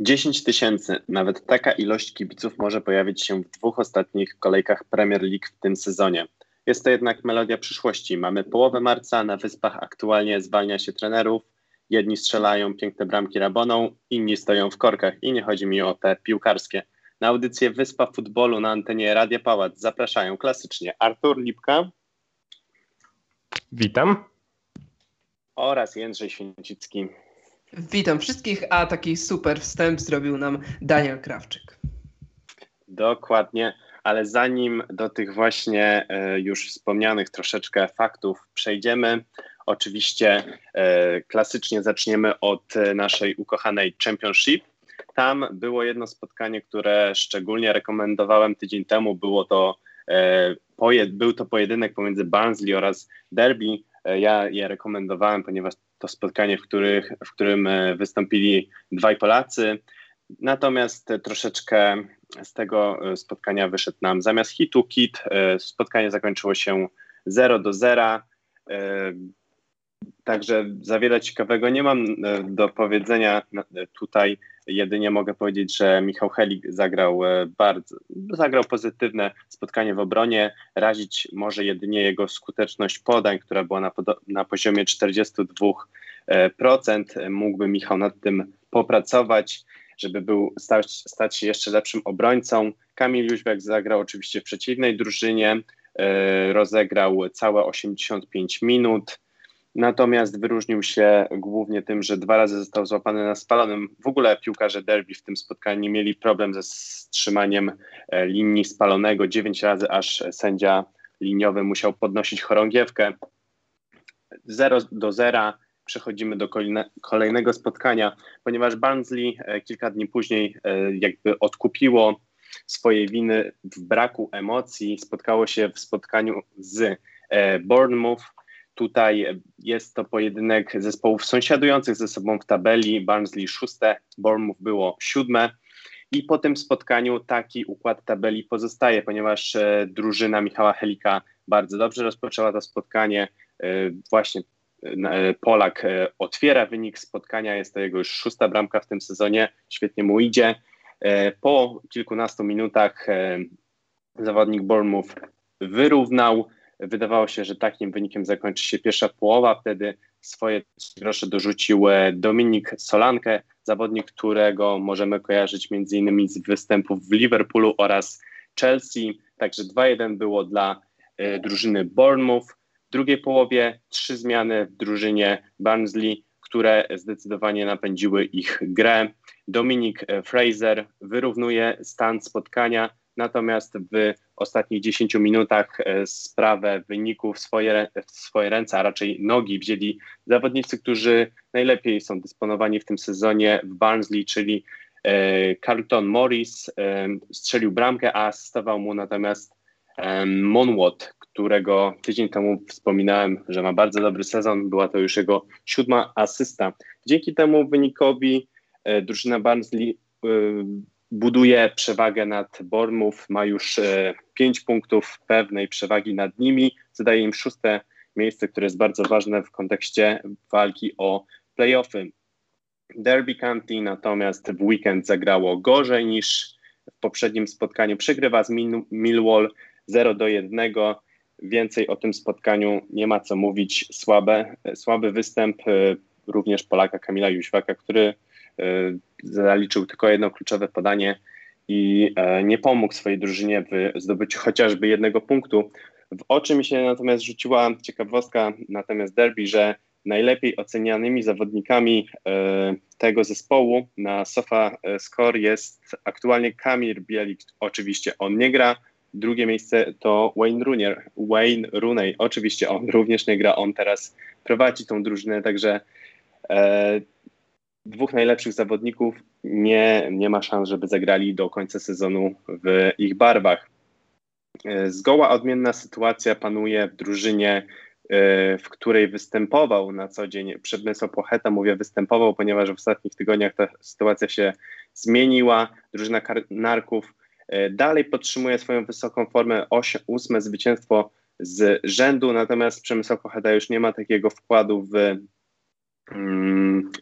10 tysięcy, nawet taka ilość kibiców może pojawić się w dwóch ostatnich kolejkach Premier League w tym sezonie. Jest to jednak melodia przyszłości. Mamy połowę marca, na Wyspach aktualnie zwalnia się trenerów, jedni strzelają piękne bramki raboną, inni stoją w korkach i nie chodzi mi o te piłkarskie. Na audycję Wyspa Futbolu na antenie Radia Pałac zapraszają klasycznie Artur Lipka. Witam. Oraz Jędrzej Święcicki. Witam wszystkich, a taki super wstęp zrobił nam Daniel Krawczyk. Dokładnie, ale zanim do tych właśnie e, już wspomnianych troszeczkę faktów przejdziemy, oczywiście e, klasycznie zaczniemy od e, naszej ukochanej Championship. Tam było jedno spotkanie, które szczególnie rekomendowałem tydzień temu. Było to, był to pojedynek pomiędzy Barnsley oraz Derby. Ja je rekomendowałem, ponieważ to spotkanie, w, których, w którym e, wystąpili dwaj Polacy. Natomiast troszeczkę z tego e, spotkania wyszedł nam zamiast hitu kit. E, spotkanie zakończyło się 0 do 0. Także za wiele ciekawego nie mam do powiedzenia tutaj. Jedynie mogę powiedzieć, że Michał Helik zagrał bardzo, zagrał pozytywne spotkanie w obronie. Razić może jedynie jego skuteczność podań, która była na, na poziomie 42%. Mógłby Michał nad tym popracować, żeby był, stać, stać się jeszcze lepszym obrońcą. Kamil Jóźwiak zagrał oczywiście w przeciwnej drużynie, e, rozegrał całe 85 minut. Natomiast wyróżnił się głównie tym, że dwa razy został złapany na spalonym. W ogóle piłkarze derby w tym spotkaniu mieli problem ze strzymaniem e, linii spalonego. Dziewięć razy aż sędzia liniowy musiał podnosić chorągiewkę. 0 do 0 przechodzimy do kolejnego spotkania, ponieważ Barnsley e, kilka dni później e, jakby odkupiło swojej winy w braku emocji. Spotkało się w spotkaniu z Bournemouth Tutaj jest to pojedynek zespołów sąsiadujących ze sobą w tabeli. Barnsley szóste, Bournemouth było siódme. I po tym spotkaniu taki układ tabeli pozostaje, ponieważ e, drużyna Michała Helika bardzo dobrze rozpoczęła to spotkanie. E, właśnie e, Polak otwiera wynik spotkania, jest to jego już szósta bramka w tym sezonie, świetnie mu idzie. Po kilkunastu minutach zawodnik Bournemouth wyrównał Wydawało się, że takim wynikiem zakończy się pierwsza połowa. Wtedy swoje grosze dorzucił e, Dominik Solankę, zawodnik, którego możemy kojarzyć innymi z występów w Liverpoolu oraz Chelsea. Także 2-1 było dla e, drużyny Bournemouth. W drugiej połowie trzy zmiany w drużynie Barnsley, które zdecydowanie napędziły ich grę. Dominik e, Fraser wyrównuje stan spotkania, natomiast w ostatnich 10 minutach e, sprawę wyników w swoje, w swoje ręce, a raczej nogi wzięli zawodnicy, którzy najlepiej są dysponowani w tym sezonie w Barnsley, czyli e, Carlton Morris e, strzelił bramkę, a asystował mu natomiast Monwot, którego tydzień temu wspominałem, że ma bardzo dobry sezon. Była to już jego siódma asysta. Dzięki temu wynikowi drużyna Barnsley buduje przewagę nad Bournemouth, ma już e, pięć punktów pewnej przewagi nad nimi, zadaje im szóste miejsce, które jest bardzo ważne w kontekście walki o playoffy. Derby County natomiast w weekend zagrało gorzej niż w poprzednim spotkaniu. Przegrywa z Millwall 0 do 1. Więcej o tym spotkaniu nie ma co mówić. Słabe, słaby występ e, również Polaka Kamila Jóźwaka, który E, zaliczył tylko jedno kluczowe podanie i e, nie pomógł swojej drużynie w zdobyciu chociażby jednego punktu. W oczy mi się natomiast rzuciła ciekawostka natomiast derby, że najlepiej ocenianymi zawodnikami e, tego zespołu na Sofa Score jest aktualnie Kamil Bielik. Oczywiście on nie gra. Drugie miejsce to Wayne Rooney. Wayne Rooney. Oczywiście on również nie gra. On teraz prowadzi tą drużynę, także dwóch najlepszych zawodników nie, nie ma szans, żeby zagrali do końca sezonu w ich barwach. E, zgoła odmienna sytuacja panuje w drużynie, e, w której występował na co dzień Przemysław Pocheta. Mówię występował, ponieważ w ostatnich tygodniach ta sytuacja się zmieniła. Drużyna Narków e, dalej podtrzymuje swoją wysoką formę, ósme zwycięstwo z rzędu, natomiast Przemysław Pocheta już nie ma takiego wkładu w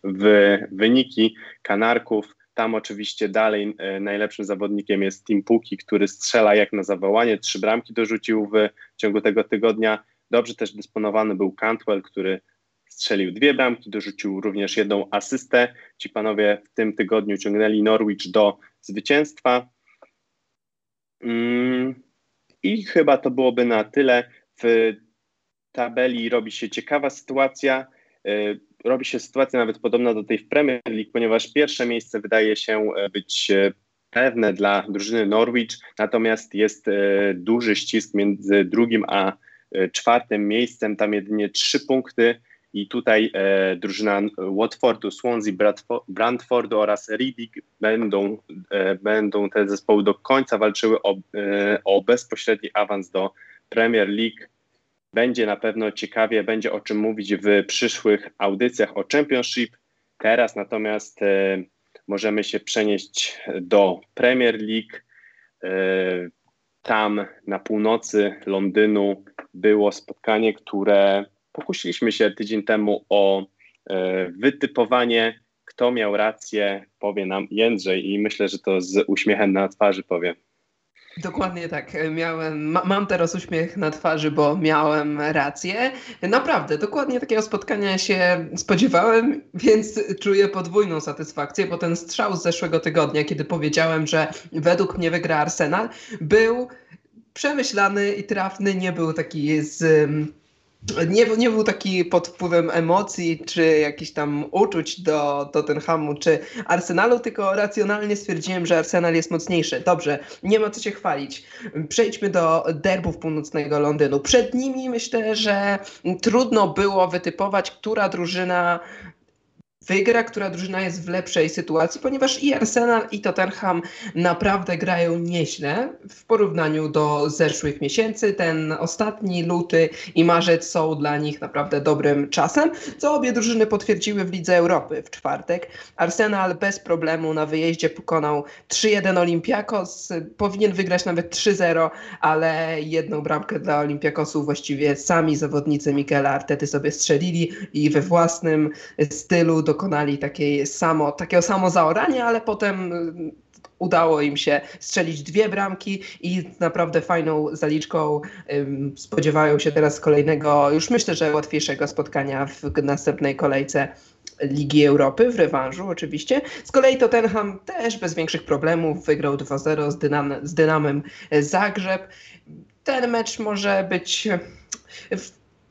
w wyniki Kanarków. tam oczywiście dalej najlepszym zawodnikiem jest Tim Puki, który strzela jak na zawołanie. Trzy bramki dorzucił w ciągu tego tygodnia. Dobrze też dysponowany był Cantwell, który strzelił dwie bramki, dorzucił również jedną asystę. Ci panowie w tym tygodniu ciągnęli Norwich do zwycięstwa. Mm, I chyba to byłoby na tyle. W tabeli robi się ciekawa sytuacja. Robi się sytuacja nawet podobna do tej w Premier League, ponieważ pierwsze miejsce wydaje się e, być e, pewne dla drużyny Norwich, natomiast jest e, duży ścisk między drugim a czwartym miejscem, tam jedynie trzy punkty i tutaj drużyna Watfordu, Swansea, Brantfordu oraz Reading będą, będą te zespoły do końca walczyły o, o bezpośredni awans do Premier League. Będzie na pewno ciekawie, będzie o czym mówić w przyszłych audycjach o Championship. Teraz natomiast e, możemy się przenieść do Premier League. E, tam na północy Londynu było spotkanie, które pokusiliśmy się tydzień temu o e, wytypowanie, kto miał rację, powie nam Jędrzej i myślę, że to z uśmiechem na twarzy powie. Dokładnie tak. Miałem, ma, mam teraz uśmiech na twarzy, bo miałem rację. Naprawdę, dokładnie takiego spotkania się spodziewałem, więc czuję podwójną satysfakcję, bo ten strzał z zeszłego tygodnia, kiedy powiedziałem, że według mnie wygra Arsenal, był przemyślany i trafny, nie był taki z nie, nie był taki pod wpływem emocji, czy jakichś tam uczuć do Tottenhamu, czy Arsenalu, tylko racjonalnie stwierdziłem, że Arsenal jest mocniejszy. Dobrze, nie ma co się chwalić. Przejdźmy do derbów północnego Londynu. Przed nimi myślę, że trudno było wytypować, która drużyna wygra, która drużyna jest w lepszej sytuacji, ponieważ i Arsenal, i Tottenham naprawdę grają nieźle w porównaniu do zeszłych miesięcy. Ten ostatni luty i marzec są dla nich naprawdę dobrym czasem, co obie drużyny potwierdziły w Lidze Europy w czwartek. Arsenal bez problemu na wyjeździe pokonał 3-1 Olympiakos, powinien wygrać nawet 3-0, ale jedną bramkę dla Olympiakosu właściwie sami zawodnicy Mikela Artety sobie strzelili i we własnym stylu do dokonali takiej samo, takiego samo zaorania, ale potem y, udało im się strzelić dwie bramki i naprawdę fajną zaliczką spodziewają się teraz kolejnego, już myślę, że łatwiejszego spotkania w następnej kolejce Ligi Europy w rewanżu oczywiście. Z kolei Tottenham też bez większych problemów wygrał 2-0 z, Dynam z Dynamem Zagrzeb. Ten mecz może być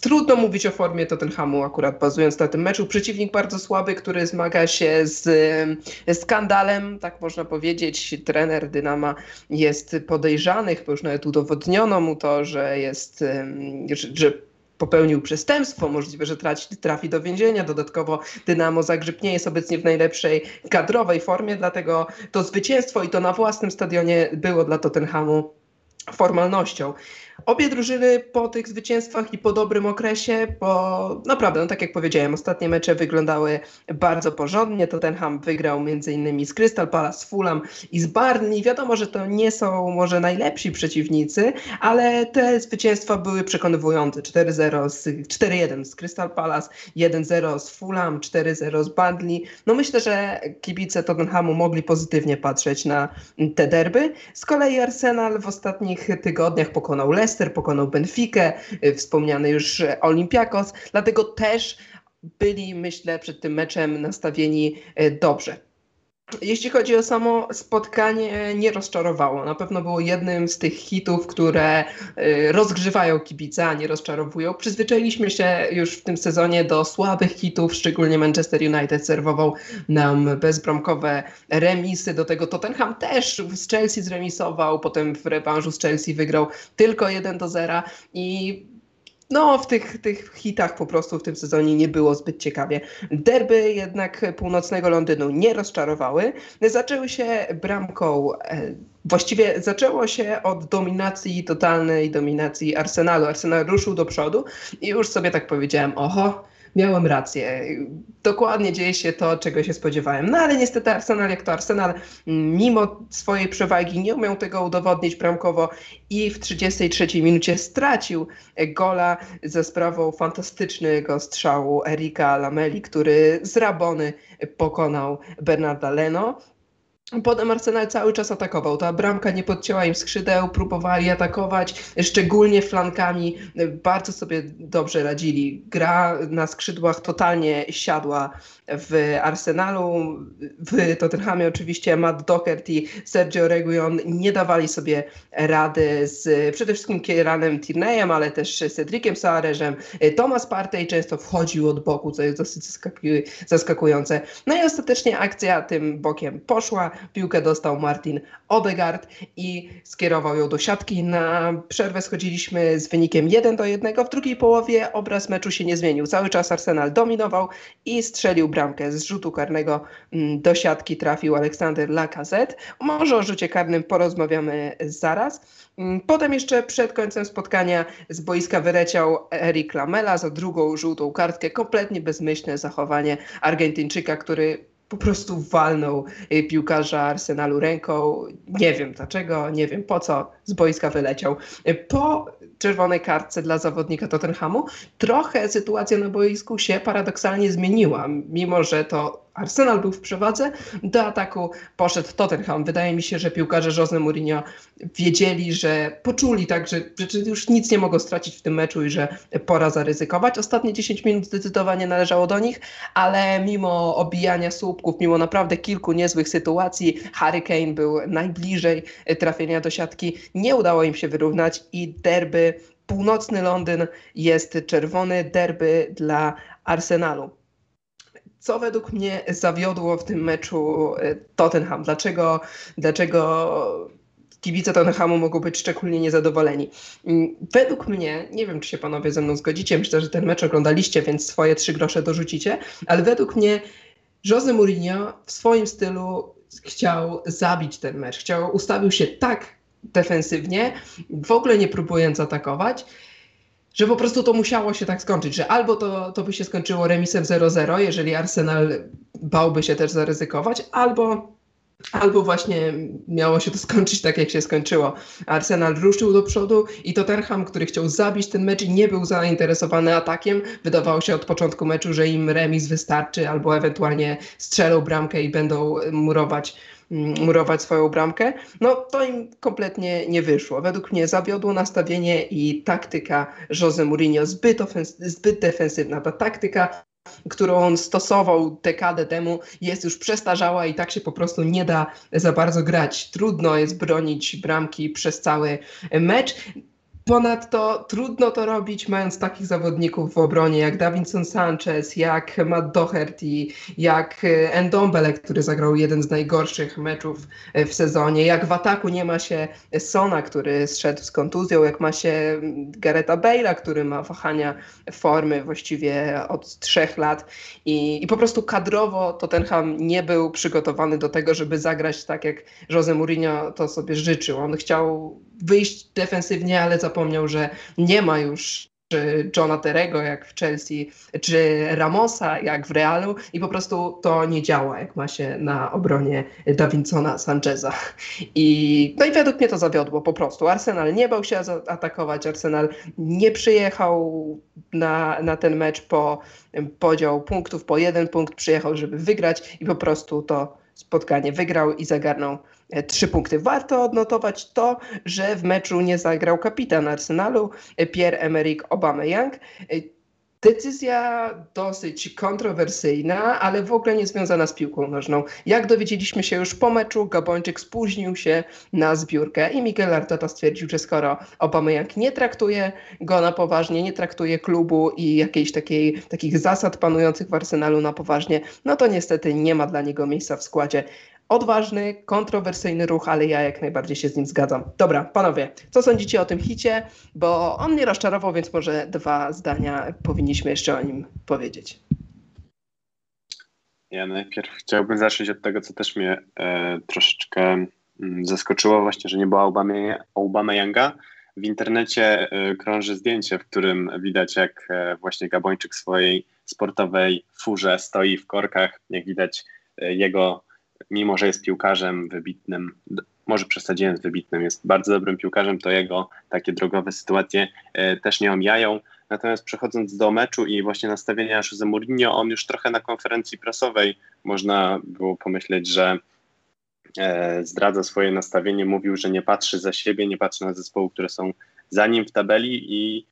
Trudno mówić o formie Tottenhamu akurat bazując na tym meczu. Przeciwnik bardzo słaby, który zmaga się z skandalem, tak można powiedzieć. Trener Dynama jest podejrzany, chyba już nawet udowodniono mu to, że jest, że, że popełnił przestępstwo, możliwe, że traci, trafi do więzienia. Dodatkowo Dynamo Zagrzeb nie jest obecnie w najlepszej kadrowej formie, dlatego to zwycięstwo i to na własnym stadionie było dla Tottenhamu formalnością. Obie drużyny po tych zwycięstwach i po dobrym okresie, bo naprawdę, no tak jak powiedziałem, ostatnie mecze wyglądały bardzo porządnie. Tottenham wygrał m.in. z Crystal Palace, z Fulham i z Barney. Wiadomo, że to nie są może najlepsi przeciwnicy, ale te zwycięstwa były przekonywujące. 4-0 z 4-1 z Crystal Palace, 1-0 z Fulham, 4-0 z Barney. No myślę, że kibice Tottenhamu mogli pozytywnie patrzeć na te derby. Z kolei Arsenal w ostatnich tygodniach pokonał Leicester Leicester, pokonał Benfikę, y, wspomniany już Olympiakos, dlatego też byli, myślę, przed tym meczem nastawieni y, dobrze. Jeśli chodzi o samo spotkanie, nie rozczarowało. Na pewno było jednym z tych hitów, które y, rozgrzewają kibica, nie rozczarowują. Przyzwyczailiśmy się już w tym sezonie do słabych hitów, szczególnie Manchester United serwował nam bezbramkowe remisy. Do tego Tottenham też z Chelsea zremisował, potem w rewanżu z Chelsea wygrał tylko 1 do 0 i no, w tych, tych hitach po prostu w tym sezonie nie było zbyt ciekawie. Derby jednak północnego Londynu nie rozczarowały. Zaczęły się bramką. E, właściwie zaczęło się od dominacji, totalnej dominacji Arsenalu. Arsenal ruszył do przodu i już sobie tak powiedziałem, oho, miałem rację. Dokładnie dzieje się to, czego się spodziewałem. No ale niestety Arsenal, jak to Arsenal, mimo swojej przewagi nie umiał tego udowodnić bramkowo i w 33 minucie stracił gola ze sprawą fantastycznego strzału Erika Lameli, który z Rabony pokonał Bernarda Leno. Potem Arsenal cały czas atakował. Ta bramka nie podcięła im skrzydeł, próbowali atakować, szczególnie flankami. Bardzo sobie dobrze radzili. Gra na skrzydłach totalnie siadła w Arsenalu. W Tottenhamie oczywiście Matt Doherty, Sergio Reguilon nie dawali sobie rady z przede wszystkim Kieranem Tierneyem, ale też Cedriciem Soaresem. Thomas Partey często wchodził od boku, co jest dosyć zaskakujące. No i ostatecznie akcja tym bokiem poszła. Piłkę dostał Martin Odegaard i skierował ją do siatki. Na przerwę schodziliśmy z wynikiem 1 do 1. W drugiej połowie obraz meczu się nie zmienił. Cały czas Arsenal dominował i strzelił bramkę z rzutu karnego mm, do siatki trafił Aleksander Lacazette. Może o rzucie karnym porozmawiamy zaraz. Mm, potem jeszcze przed końcem spotkania z boiska wyleciał Eric Lamela za drugą żółtą kartkę. Kompletnie bezmyślne zachowanie Argentyńczyka, który po prostu walnął y, piłkarza Arsenalu ręką. Nie wiem dlaczego, nie wiem po co z boiska wyleciał. Y, po czerwonej kartce dla zawodnika Tottenhamu trochę sytuacja na boisku się paradoksalnie zmieniła, mimo że to Arsenal był w przewadze, do ataku poszedł Tottenham. Wydaje mi się, że piłkarze Jose Mourinho wiedzieli, że poczuli tak, że, że już nic nie mogą stracić w tym meczu i że pora zaryzykować. Ostatnie 10 minut zdecydowanie należało do nich, ale mimo obijania słupków, mimo naprawdę kilku niezłych sytuacji, Harry Kane był najbliżej trafienia do siatki. Nie udało im się wyrównać i derby północny Londyn jest czerwony derby dla Arsenalu co według mnie zawiodło w tym meczu e, Tottenham? Dlaczego, dlaczego kibice Tottenhamu mogą być szczególnie niezadowoleni? Mm, według mnie, nie wiem czy się panowie ze mną zgodzicie, myślę, że ten mecz oglądaliście, więc swoje trzy grosze dorzucicie, ale według mnie Jose Mourinho w swoim stylu chciał zabić ten mecz. Chciał, ustawił się tak defensywnie, w ogóle nie próbując atakować że po prostu to musiało się tak skończyć, że albo to, to by się skończyło remisem 0-0, jeżeli Arsenal bałby się też zaryzykować, albo, albo właśnie miało się to skończyć tak, jak się skończyło. Arsenal ruszył do przodu i Tottenham, który chciał zabić ten mecz, nie był zainteresowany atakiem. Wydawało się od początku meczu, że im remis wystarczy, albo ewentualnie strzelą bramkę i będą murować murować swoją bramkę, no to im kompletnie nie wyszło. Według mnie zawiodło nastawienie i taktyka Jose Mourinho zbyt, zbyt defensywna. Ta taktyka którą on stosował dekadę temu, jest już przestarzała i tak się po prostu nie da za bardzo grać. Trudno jest bronić bramki przez cały mecz. Ponadto trudno to robić, mając takich zawodników w obronie jak Davinson Sanchez, jak Matt Doherty, jak e, Ndombele, który zagrał jeden z najgorszych meczów e, w sezonie, jak w ataku nie ma się Sona, który zszedł z kontuzją, jak ma się mm, Gareta Bale'a, który ma wahania formy właściwie od trzech lat i, i po prostu kadrowo Tottenham nie był przygotowany do tego, żeby zagrać tak, jak Jose Mourinho to sobie życzył. On chciał wyjść defensywnie, ale zapomniał, że nie ma już czy Johna Terego jak w Chelsea, czy Ramosa jak w Realu i po prostu to nie działa, jak ma się na obronie Davinsona Sancheza. I, no i według mnie to zawiodło po prostu. Arsenal nie bał się atakować, Arsenal nie przyjechał na, na ten mecz po podział punktów, po jeden punkt przyjechał, żeby wygrać i po prostu to spotkanie wygrał i zagarnął trzy punkty. Warto odnotować to, że w meczu nie zagrał kapitan Arsenalu e, Pierre-Emerick Aubameyang. E, decyzja dosyć kontrowersyjna, ale w ogóle nie związana z piłką nożną. Jak dowiedzieliśmy się już po meczu, Gabończyk spóźnił się na zbiórkę i Miguel Arteta stwierdził, że skoro Aubameyang nie traktuje go na poważnie, nie traktuje klubu i jakiejś takiej, takich zasad panujących w Arsenalu na poważnie, no to niestety nie ma dla niego miejsca w składzie odważny, kontrowersyjny ruch, ale ja jak najbardziej się z nim zgadzam. Dobra, panowie, co sądzicie o tym hicie? Bo on mnie rozczarował, więc może dwa zdania powinniśmy jeszcze o nim powiedzieć. Ja najpierw chciałbym zacząć od tego, co też mnie e, troszeczkę mm, zaskoczyło, właśnie, że nie było Obama Younga. W internecie e, krąży zdjęcie, w którym widać, jak e, właśnie Gabończyk swojej sportowej furze stoi w korkach. Jak widać, e, jego mimo że jest piłkarzem wybitnym, może przesadziłem z wybitnym, jest bardzo dobrym piłkarzem, to jego takie drogowe sytuacje e, też nie omijają. Natomiast przechodząc do meczu i właśnie nastawienia Jose Mourinho, on już trochę na konferencji prasowej można było pomyśleć, że e, zdradza swoje nastawienie, mówił, że nie patrzy za siebie, nie patrzy na zespoły, które są za nim w tabeli i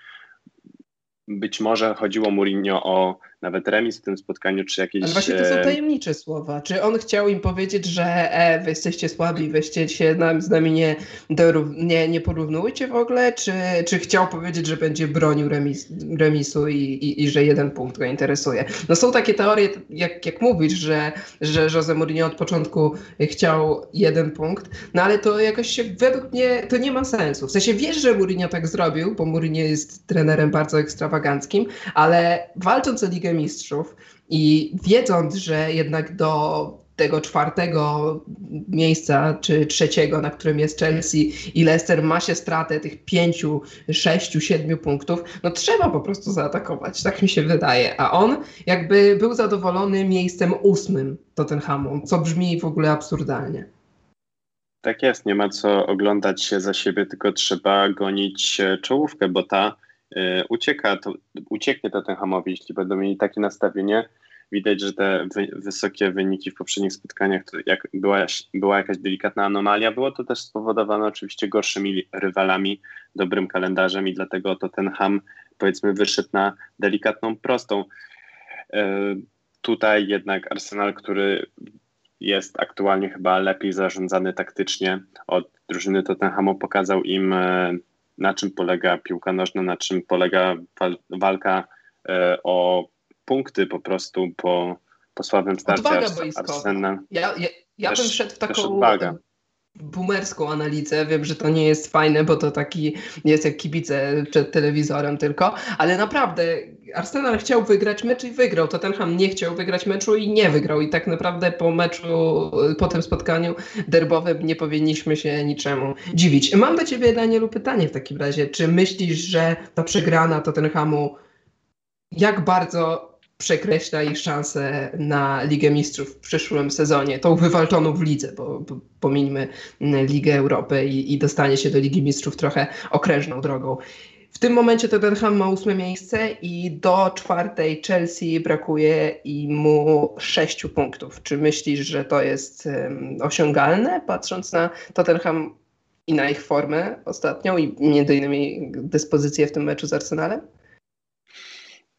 być może chodziło Mourinho o nawet remis w tym spotkaniu, czy jakieś... Ale właśnie to są e, tajemnicze słowa. Czy on chciał im powiedzieć, że e, wy jesteście słabi, weźcie się nam, z nami nie, nie, nie porównujcie w ogóle, czy, czy chciał powiedzieć, że będzie bronił remis, remisu i, i, i, że jeden punkt go interesuje? No są takie teorie, jak, jak mówisz, że, że Jose Mourinho od początku chciał jeden punkt, no ale to jakoś się, według mnie to nie ma sensu. W sensie wiesz, że Mourinho tak zrobił, bo Mourinho jest trenerem bardzo ekstrawaganckim, ale walcząc o Ligę Mistrzów i wiedząc, że jednak do tego czwartego miejsca, czy trzeciego, na którym jest Chelsea i Leicester ma się stratę tych pięciu, sześciu, siedmiu punktów, no trzeba po prostu zaatakować, tak mi się wydaje. A on jakby był zadowolony miejscem ósmym Tottenhamu, co brzmi w ogóle absurdalnie. Tak jest, nie ma co oglądać się za siebie, tylko trzeba gonić czołówkę, bo ta E, ucieka, to, ucieknie Tottenhamowi, jeśli będą mieli takie nastawienie. Widać, że te wy, wysokie wyniki w poprzednich spotkaniach, to jak była, była jakaś delikatna anomalia, było to też spowodowane oczywiście gorszymi rywalami, dobrym kalendarzem i dlatego Tottenham powiedzmy wyszedł na delikatną prostą. E, tutaj jednak Arsenal, który jest aktualnie chyba lepiej zarządzany taktycznie od drużyny Tottenhamu, pokazał im e, na czym polega piłka nożna, na czym polega walka e, o punkty po prostu po, po słabym starcie Arsenal. Ja, ja, ja bym szedł w taką odwaga boomerską analizę. Wiem, że to nie jest fajne, bo to taki jest jak kibice przed telewizorem tylko, ale naprawdę Arsenal chciał wygrać mecz i wygrał. Tottenham nie chciał wygrać meczu i nie wygrał. I tak naprawdę po meczu, po tym spotkaniu derbowym nie powinniśmy się niczemu dziwić. Mam do ciebie, Danielu, pytanie w takim razie. Czy myślisz, że ta przegrana Tottenhamu jak bardzo przekreśla ich szanse na Ligę Mistrzów w przyszłym sezonie, tą wywalczoną w lidze, bo, bo pomińmy Ligę Europy i, i dostanie się do Ligi Mistrzów trochę okrężną drogą. W tym momencie Tottenham ma ósme miejsce i do czwartej Chelsea brakuje i mu sześciu punktów. Czy myślisz, że to jest um, osiągalne, patrząc na Tottenham i na ich formę ostatnią i między innymi dyspozycję w tym meczu z Arsenalem?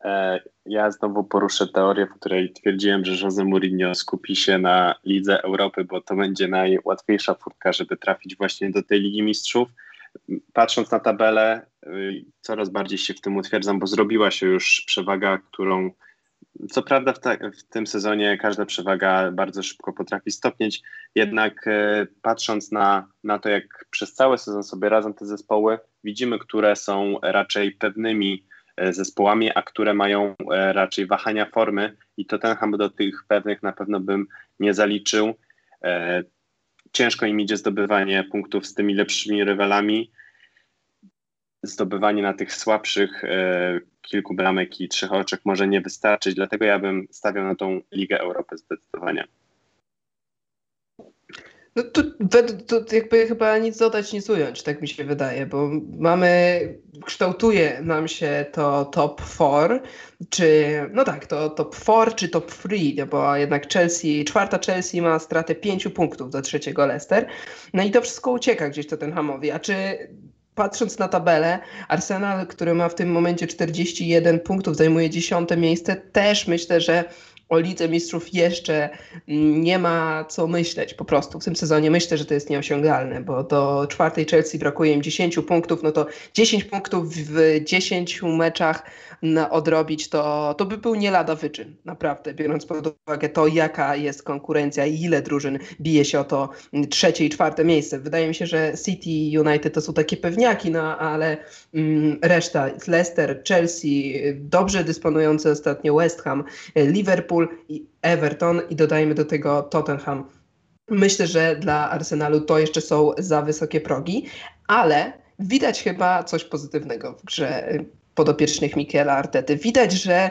E, ja znowu poruszę teorię, w której twierdziłem, że Jose Mourinho skupi się na Lidze Europy, bo to będzie najłatwiejsza furtka, żeby trafić właśnie do tej Ligi Mistrzów. Patrząc na tabelę, y, coraz bardziej się w tym utwierdzam, bo zrobiła się już przewaga, którą co prawda w, ta, w tym sezonie każda przewaga bardzo szybko potrafi stopnieć, jednak e, patrząc na, na to, jak przez cały sezon sobie radzą te zespoły, widzimy, które są raczej pewnymi zespołami, a które mają e, raczej wahania formy i to ten do tych pewnych na pewno bym nie zaliczył. E, ciężko im idzie zdobywanie punktów z tymi lepszymi rywalami. Zdobywanie na tych słabszych kilku bramek i trzech oczek może nie wystarczyć, dlatego ja bym stawiał na tą Ligę Europy zdecydowanie. No to, to, jakby chyba nic dodać, nic ująć, tak mi się wydaje, bo mamy, kształtuje nam się to top 4, czy, no tak, to top 4 czy top 3, no bo jednak Chelsea, czwarta Chelsea ma stratę 5 punktów do trzeciego Leicester, no i to wszystko ucieka gdzieś to ten Hamowi, a czy patrząc na tabelę, Arsenal, który ma w tym momencie 41 punktów, zajmuje dziesiąte miejsce, też myślę, że o Lidze Mistrzów jeszcze nie ma co myśleć po prostu w tym sezonie. Myślę, że to jest nieosiągalne, bo do czwartej Chelsea brakuje im 10 punktów, no to 10 punktów w 10 meczach odrobić, to, to by był nie lada wyczyn, naprawdę, biorąc pod uwagę to, jaka jest konkurencja i ile drużyn bije się o to trzecie i czwarte miejsce. Wydaje mi się, że City United to są takie pewniaki, no ale mm, reszta, Leicester, Chelsea, dobrze dysponujący ostatnio West Ham, Liverpool i Everton i dodajmy do tego Tottenham. Myślę, że dla Arsenalu to jeszcze są za wysokie progi, ale widać chyba coś pozytywnego w grze podopiecznych Mikiela Artety. Widać, że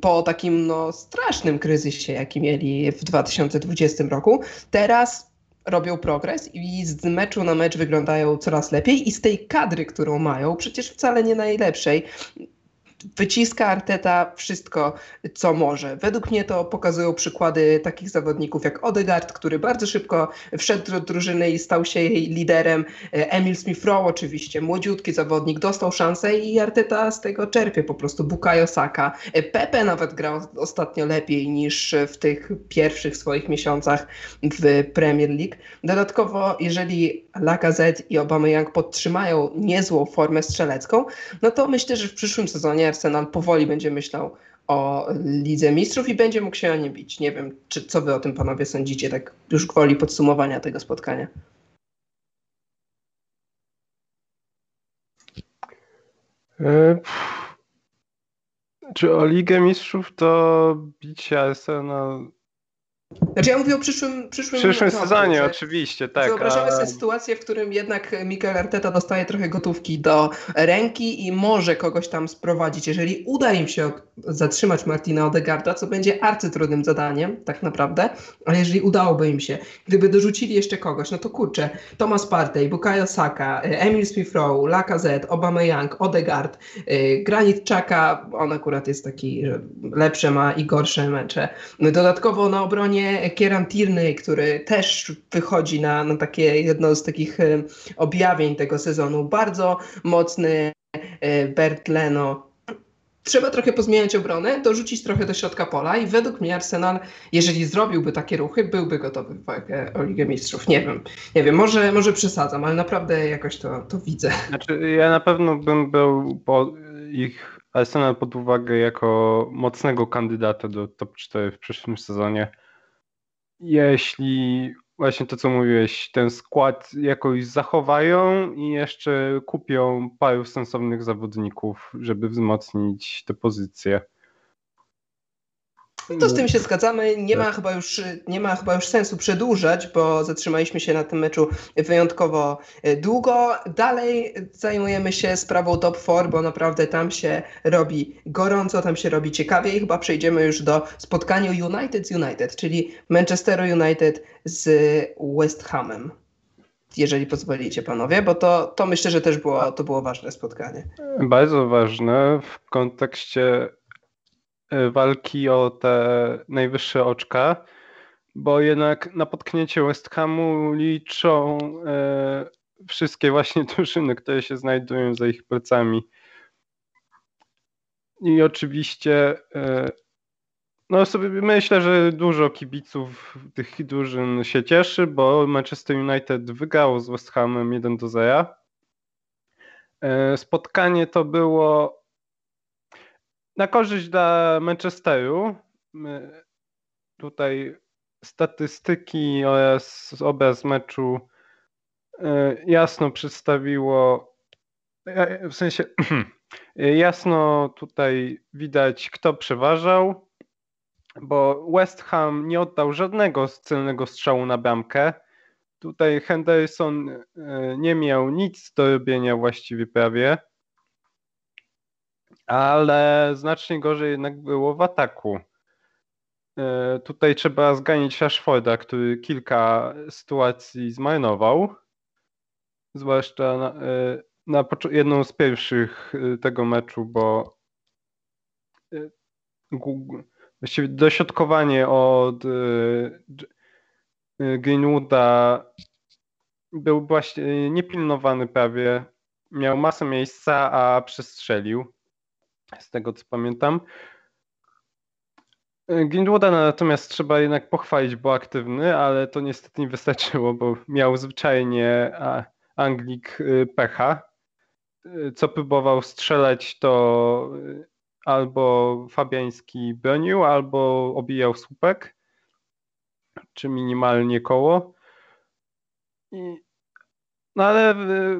po takim no, strasznym kryzysie, jaki mieli w 2020 roku, teraz robią progres i z meczu na mecz wyglądają coraz lepiej i z tej kadry, którą mają, przecież wcale nie najlepszej, wyciska Arteta wszystko, co może. Według mnie to pokazują przykłady takich zawodników jak Odegaard, który bardzo szybko wszedł do drużyny i stał się jej liderem. Emil Smith-Rowe oczywiście, młodziutki zawodnik, dostał szansę i Arteta z tego czerpie po prostu. Bukayo Saka. Pepe nawet grał ostatnio lepiej niż w tych pierwszych swoich miesiącach w Premier League. Dodatkowo, jeżeli Lacazette i Aubameyang podtrzymają niezłą formę strzelecką, no to myślę, że w przyszłym sezonie Arsenal powoli będzie myślał o Lidze Mistrzów i będzie mógł się o nie bić. Nie wiem, czy, co wy o tym panowie sądzicie, tak już gwoli podsumowania tego spotkania. E, czy o Ligę Mistrzów to bicie Arsenal znaczy ja mówię o przyszłym przyszłym, przyszłym sezonie, oczywiście, tak. Wyobrażamy a... sobie sytuację, w którym jednak Mikel Arteta dostaje trochę gotówki do ręki i może kogoś tam sprowadzić. Jeżeli uda im się zatrzymać Martina Odegarda, co będzie arcytrudnym zadaniem, tak naprawdę, ale jeżeli udałoby im się, gdyby dorzucili jeszcze kogoś, no to kurczę, Thomas Partey, Bukayo Saka, Emil Smith-Rowe, Lacazette, Young, Odegaard, y, Granit Czaka, on akurat jest taki, że lepsze ma i gorsze mecze. Dodatkowo na obronie Kieran Tierney, który też wychodzi na, na takie jedno z takich e, objawień tego sezonu. Bardzo mocny e, Bert Leno. Trzeba trochę pozmieniać obronę, dorzucić trochę do środka pola i według mnie Arsenal, jeżeli zrobiłby takie ruchy, byłby gotowy w walkę o Ligę Mistrzów. Nie wiem, nie wiem, może, może przesadzam, ale naprawdę jakoś to, to widzę. Znaczy, ja na pewno bym był po ich Arsenal pod uwagę jako mocnego kandydata do top 4 w przyszłym sezonie jeśli właśnie to, co mówiłeś, ten skład jakoś zachowają i jeszcze kupią paru sensownych zawodników, żeby wzmocnić te pozycje. To z tym się zgadzamy. Nie ma, chyba już, nie ma chyba już sensu przedłużać, bo zatrzymaliśmy się na tym meczu wyjątkowo e, długo. Dalej zajmujemy się sprawą top 4, bo naprawdę tam się robi gorąco, tam się robi ciekawie i chyba przejdziemy już do spotkania United z United, czyli Manchesteru United z West Hamem. Jeżeli pozwolicie panowie, bo to, to myślę, że też było, to było ważne spotkanie. Bardzo ważne w kontekście walki o te najwyższe oczka, bo jednak na potknięcie West Hamu liczą e, wszystkie właśnie drużyny, które się znajdują za ich plecami. I oczywiście e, no sobie myślę, że dużo kibiców tych drużyn się cieszy, bo Manchester United wygrało z West Hamem 1 do 0. Spotkanie to było na korzyść dla Manchesteru. Tutaj statystyki oraz obraz meczu e, jasno przedstawiło, e, w sensie jasno tutaj widać, kto przeważał, bo West Ham nie oddał żadnego celnego strzału na bramkę. Tutaj Henderson e, nie miał nic do robienia właściwie prawie ale znacznie gorzej jednak było w ataku. E, tutaj trzeba zganić Rashforda, który kilka sytuacji zmarnował. Zwłaszcza na, e, na jedną z pierwszych e, tego meczu, bo właściwie dośrodkowanie od Greenwooda był właśnie niepilnowany prawie. Miał masę miejsca, a przestrzelił z tego co pamiętam. Greenwooda natomiast trzeba jednak pochwalić, bo aktywny, ale to niestety nie wystarczyło, bo miał zwyczajnie Anglik y, pecha. Y, co próbował strzelać, to albo Fabiański bronił, albo obijał słupek, czy minimalnie koło. I no ale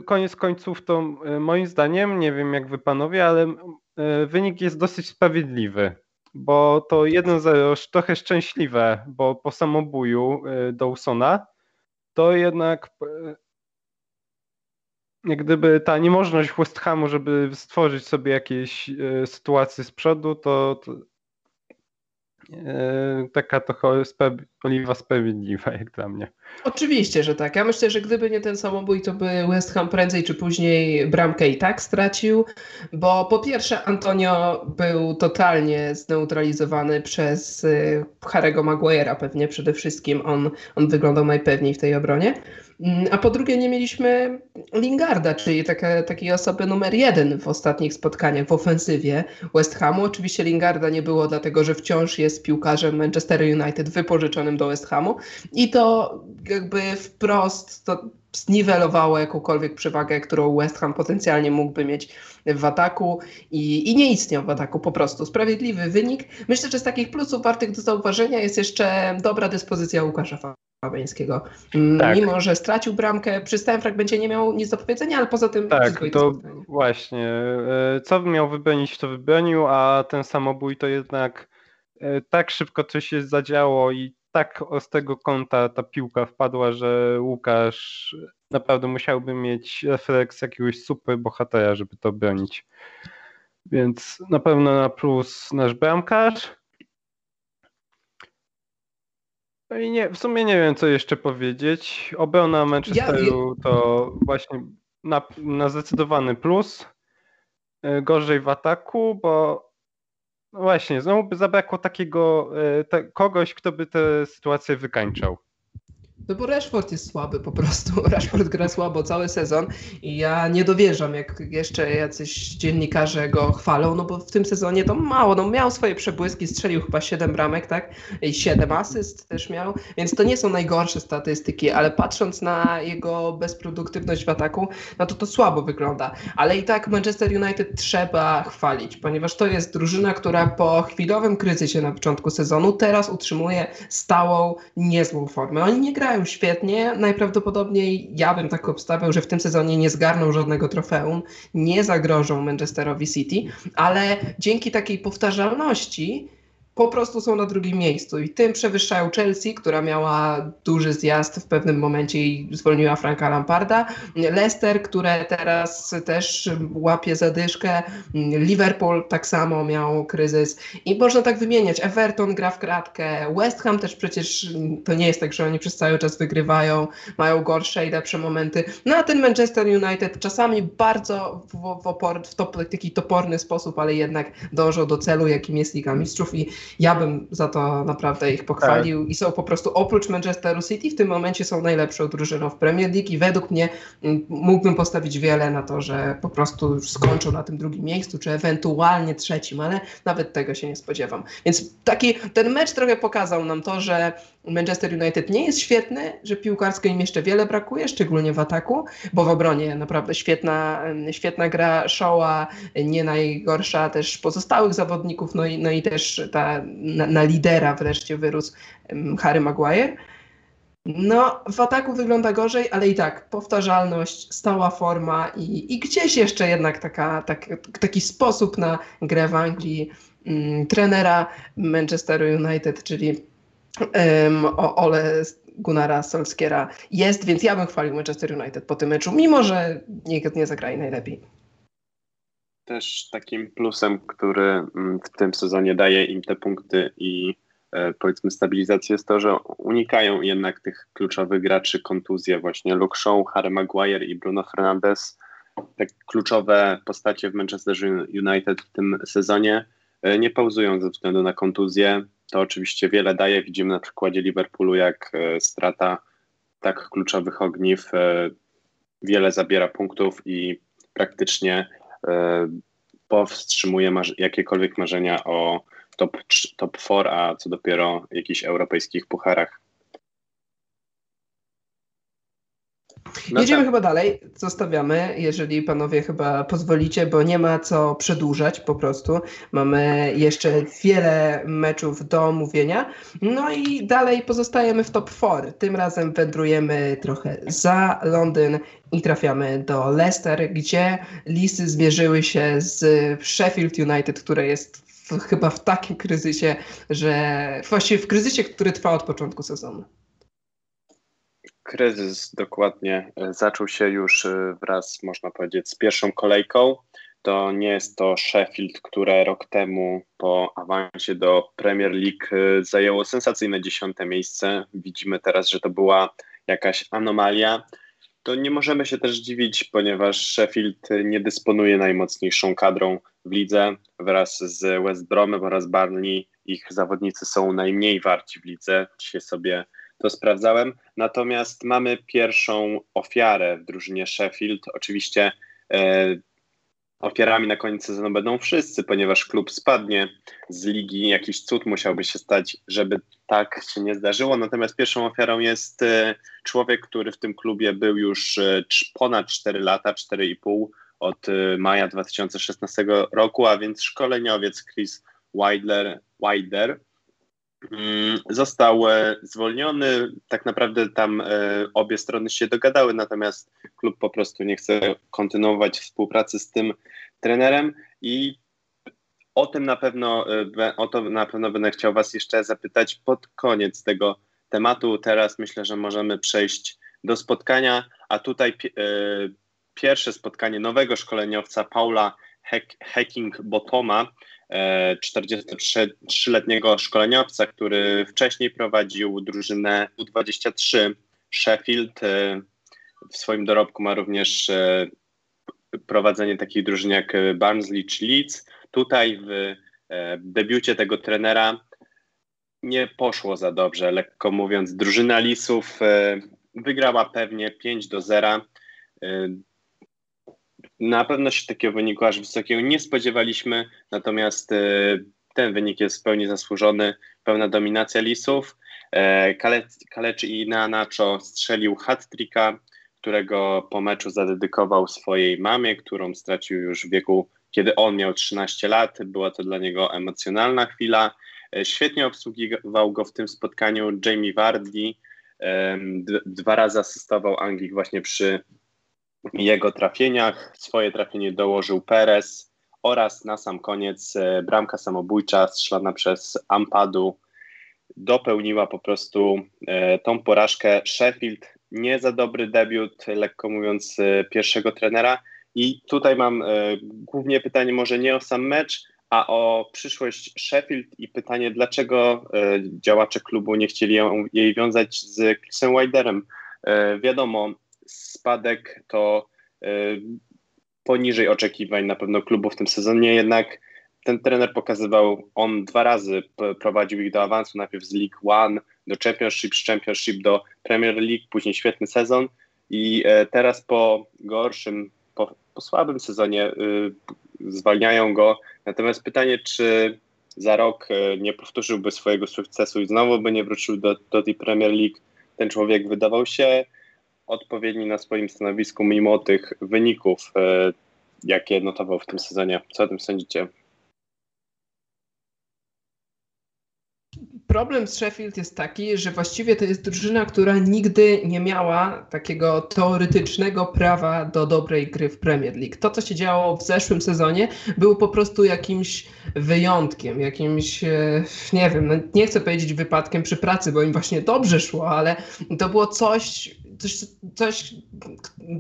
koniec końców to moim zdaniem, nie wiem jak wy panowie, ale E, wynik jest dosyć sprawiedliwy, bo to 1-0 trochę szczęśliwe, bo po samobuju e, Dawsona to jednak e, jak gdyby ta niemożność West Hamu, żeby stworzyć sobie jakieś sytuacje z przodu, to, to E, taka to oliwa sprawiedliwa, jak dla mnie. Oczywiście, że tak. Ja myślę, że gdyby nie ten samobój, to by West Ham prędzej czy później bramkę i tak stracił, bo po pierwsze Antonio był totalnie zneutralizowany przez y, Harry'ego Maguire'a pewnie przede wszystkim. On, on wyglądał najpewniej w tej obronie. Mm, a po drugie nie mieliśmy Lingarda, czyli taka, takiej osoby numer jeden w ostatnich spotkaniach w ofensywie West Hamu. Oczywiście Lingarda nie było dlatego, że wciąż jest piłkarzem Manchester United wypożyczonym do West Hamu i to jakby wprost to zniwelowało jakąkolwiek przewagę, którą West Ham potencjalnie mógłby mieć w ataku i, i nie istniał w ataku po prostu. Sprawiedliwy wynik. Myślę, że z takich plusów wartych do zauważenia jest jeszcze dobra dyspozycja Łukasza Fabiańskiego. Tak. Mimo, że stracił bramkę, przy stałym fragmencie nie miał nic do powiedzenia, ale poza tym Tak, to właśnie. E, co miał wybronić, to wybronił, a ten samobój to jednak e, tak szybko coś się zadziało i tak z tego kąta ta piłka wpadła, że Łukasz naprawdę musiałby mieć refleks jakiegoś super bohatera, żeby to bronić. Więc na pewno na plus nasz bramkarz. No i nie, w sumie nie wiem, co jeszcze powiedzieć. Obrona Manchesteru to właśnie na, na zdecydowany plus. Gorzej w ataku, bo właśnie, znowu by zabrakło takiego te, kogoś, kto by tę sytuację wykańczał. No bo Rashford jest słaby po prostu. Rashford gra słabo cały sezon i ja nie dowierzam, jak jeszcze jacyś dziennikarze go chwalą, no bo w tym sezonie to mało. No miał swoje przebłyski, strzelił chyba 7 bramek, tak? I 7 asyst też miał, więc to nie są najgorsze statystyki, ale patrząc na jego bezproduktywność w ataku, no to to słabo wygląda. Ale i tak Manchester United trzeba chwalić, ponieważ to jest drużyna, która po chwilowym kryzysie na początku sezonu teraz utrzymuje stałą, niezłą formę. Oni nie grają świetnie. Najprawdopodobniej ja bym tak obstawiał, że w tym sezonie nie zgarną żadnego trofeum, nie zagrożą Manchesterowi City, ale dzięki takiej powtarzalności po prostu są na drugim miejscu. I tym przewyższają Chelsea, która miała duży zjazd w pewnym momencie i zwolniła Franka Lamparda, Leicester, które teraz też łapie zadyszkę, Liverpool tak samo miał kryzys. I można tak wymieniać, Everton gra w kratkę, West Ham też przecież to nie jest tak, że oni przez cały czas wygrywają, mają gorsze i lepsze momenty, no a ten Manchester United czasami bardzo w, w, opor, w top, taki toporny sposób, ale jednak dążą do celu, jakim jest Liga Mistrzów. I ja bym za to naprawdę ich pochwalił tak. i są po prostu oprócz Manchesteru City w tym momencie są najlepszą drużyną w Premier League i według mnie mm, mógłbym postawić wiele na to, że po prostu już skończą na tym drugim miejscu, czy ewentualnie trzecim, ale nawet tego się nie spodziewam. Więc taki ten mecz trochę pokazał nam to, że Manchester United nie jest świetny, że piłkarsko im jeszcze wiele brakuje, szczególnie w ataku, bo w obronie naprawdę świetna, świetna gra Shaw'a, nie najgorsza też pozostałych zawodników, no i, no i też ta, na, na lidera wreszcie wyrósł Harry Maguire. No, w ataku wygląda gorzej, ale i tak powtarzalność, stała forma i, i gdzieś jeszcze jednak taka, tak, taki sposób na grę w Anglii mm, trenera Manchesteru United, czyli um, Ole Gunnara Solskiera jest, więc ja bym chwalił Manchester United po tym meczu, mimo że nikt nie zagrali najlepiej. Też takim plusem, który mm, w tym sezonie daje im te punkty i e, powiedzmy stabilizację jest to, że unikają jednak tych kluczowych graczy kontuzje właśnie Luke Shaw, Harry Maguire i Bruno Fernandes. Te kluczowe postacie w Manchester United w tym sezonie e, nie pauzują ze względu na kontuzję to oczywiście wiele daje. Widzimy na przykładzie Liverpoolu, jak e, strata tak kluczowych ogniw e, wiele zabiera punktów i praktycznie e, powstrzymuje jakiekolwiek marzenia o top, top 4, a co dopiero jakichś europejskich pucharach. No Jedziemy tak. chyba dalej, zostawiamy, jeżeli panowie chyba pozwolicie, bo nie ma co przedłużać po prostu. Mamy jeszcze wiele meczów do omówienia. No i dalej pozostajemy w top 4. Tym razem wędrujemy trochę za Londyn i trafiamy do Leicester, gdzie listy zmierzyły się z Sheffield United, które jest w, chyba w takim kryzysie, że właściwie w kryzysie, który trwa od początku sezonu kryzys dokładnie e, zaczął się już e, wraz, można powiedzieć, z pierwszą kolejką. to nie jest to Sheffield, które rok temu po awansie do Premier League y, zajęło sensacyjne dziesiąte miejsce. Widzimy teraz, że to była jakaś anomalia. To nie możemy się też dziwić, ponieważ Sheffield nie dysponuje najmocniejszą kadrą w lidze. Wraz z West Bromem oraz Barney ich zawodnicy są najmniej warci w lidze. Dzisiaj sobie to sprawdzałem. Natomiast mamy pierwszą ofiarę w drużynie Sheffield. Oczywiście e, ofiarami na koniec sezonu będą wszyscy, ponieważ klub spadnie z ligi. Jakiś cud musiałby się stać, żeby tak się nie zdarzyło. Natomiast pierwszą ofiarą jest e, człowiek, który w tym klubie był już e, ponad 4 lata, 4,5 od e, maja 2016 roku, a więc szkoleniowiec Chris Wilder mm, został zwolniony. Tak naprawdę tam obie strony się dogadały, natomiast klub po prostu nie chce kontynuować współpracy z tym trenerem i o tym na pewno, e, o to na pewno będę chciał Was jeszcze zapytać pod koniec tego tematu. Teraz myślę, że możemy przejść do spotkania, a tutaj e, pierwsze spotkanie nowego szkoleniowca Paula Hacking-Botoma, 43-letniego e, szkoleniowca, który wcześniej prowadził drużynę U23 Sheffield. W swoim dorobku ma również prowadzenie takiej drużyny jak Barnsley czy Leeds. Tutaj w e, debiucie tego trenera nie poszło za dobrze, lekko mówiąc. Drużyna Lisów e, wygrała pewnie 5 do 0. E, na pewno się takiego wyniku aż wysokiego nie spodziewaliśmy, natomiast ten wynik jest w pełni zasłużony, pełna dominacja Lisów. Kaleczy i Nacho strzelił hat-tricka, którego po meczu zadedykował swojej mamie, którą stracił już w wieku, kiedy on miał 13 lat. Była to dla niego emocjonalna chwila. E, świetnie obsługiwał go w tym spotkaniu Jamie Vardy. Dwa razy asystował Anglik właśnie przy jego trafieniach. Swoje trafienie dołożył Perez oraz na sam koniec e, bramka samobójcza strzelana przez Ampadu dopełniła po prostu e, tą porażkę. Sheffield nie za dobry debiut, lekko mówiąc, e, pierwszego trenera. I tutaj mam głównie pytanie może nie o sam mecz, a o przyszłość Sheffield i pytanie, dlaczego działacze klubu nie chcieli jej wiązać z Chrisem Widerem. Wiadomo, spadek to poniżej oczekiwań na pewno klubu w tym sezonie, jednak ten trener pokazywał, on dwa razy prowadził ich do awansu, najpierw z League One do Championship, z Championship do Premier League, później świetny sezon i e, teraz po gorszym, po, po słabym sezonie y, zwalniają go. Natomiast pytanie, czy za rok e, nie powtórzyłby swojego sukcesu i znowu by nie wrócił do, do tej Premier League. Ten człowiek wydawał się odpowiedni na swoim stanowisku, mimo tych wyników, e, jakie notował w tym sezonie. Co o tym sądzicie? Problem z Sheffield jest taki, że właściwie to jest drużyna, która nigdy nie miała takiego teoretycznego prawa do dobrej gry w Premier League. To, co się działo w zeszłym sezonie, było po prostu jakimś wyjątkiem, jakimś, e, nie wiem, no nie chcę powiedzieć wypadkiem przy pracy, bo im właśnie dobrze szło, ale to było coś, coś, coś,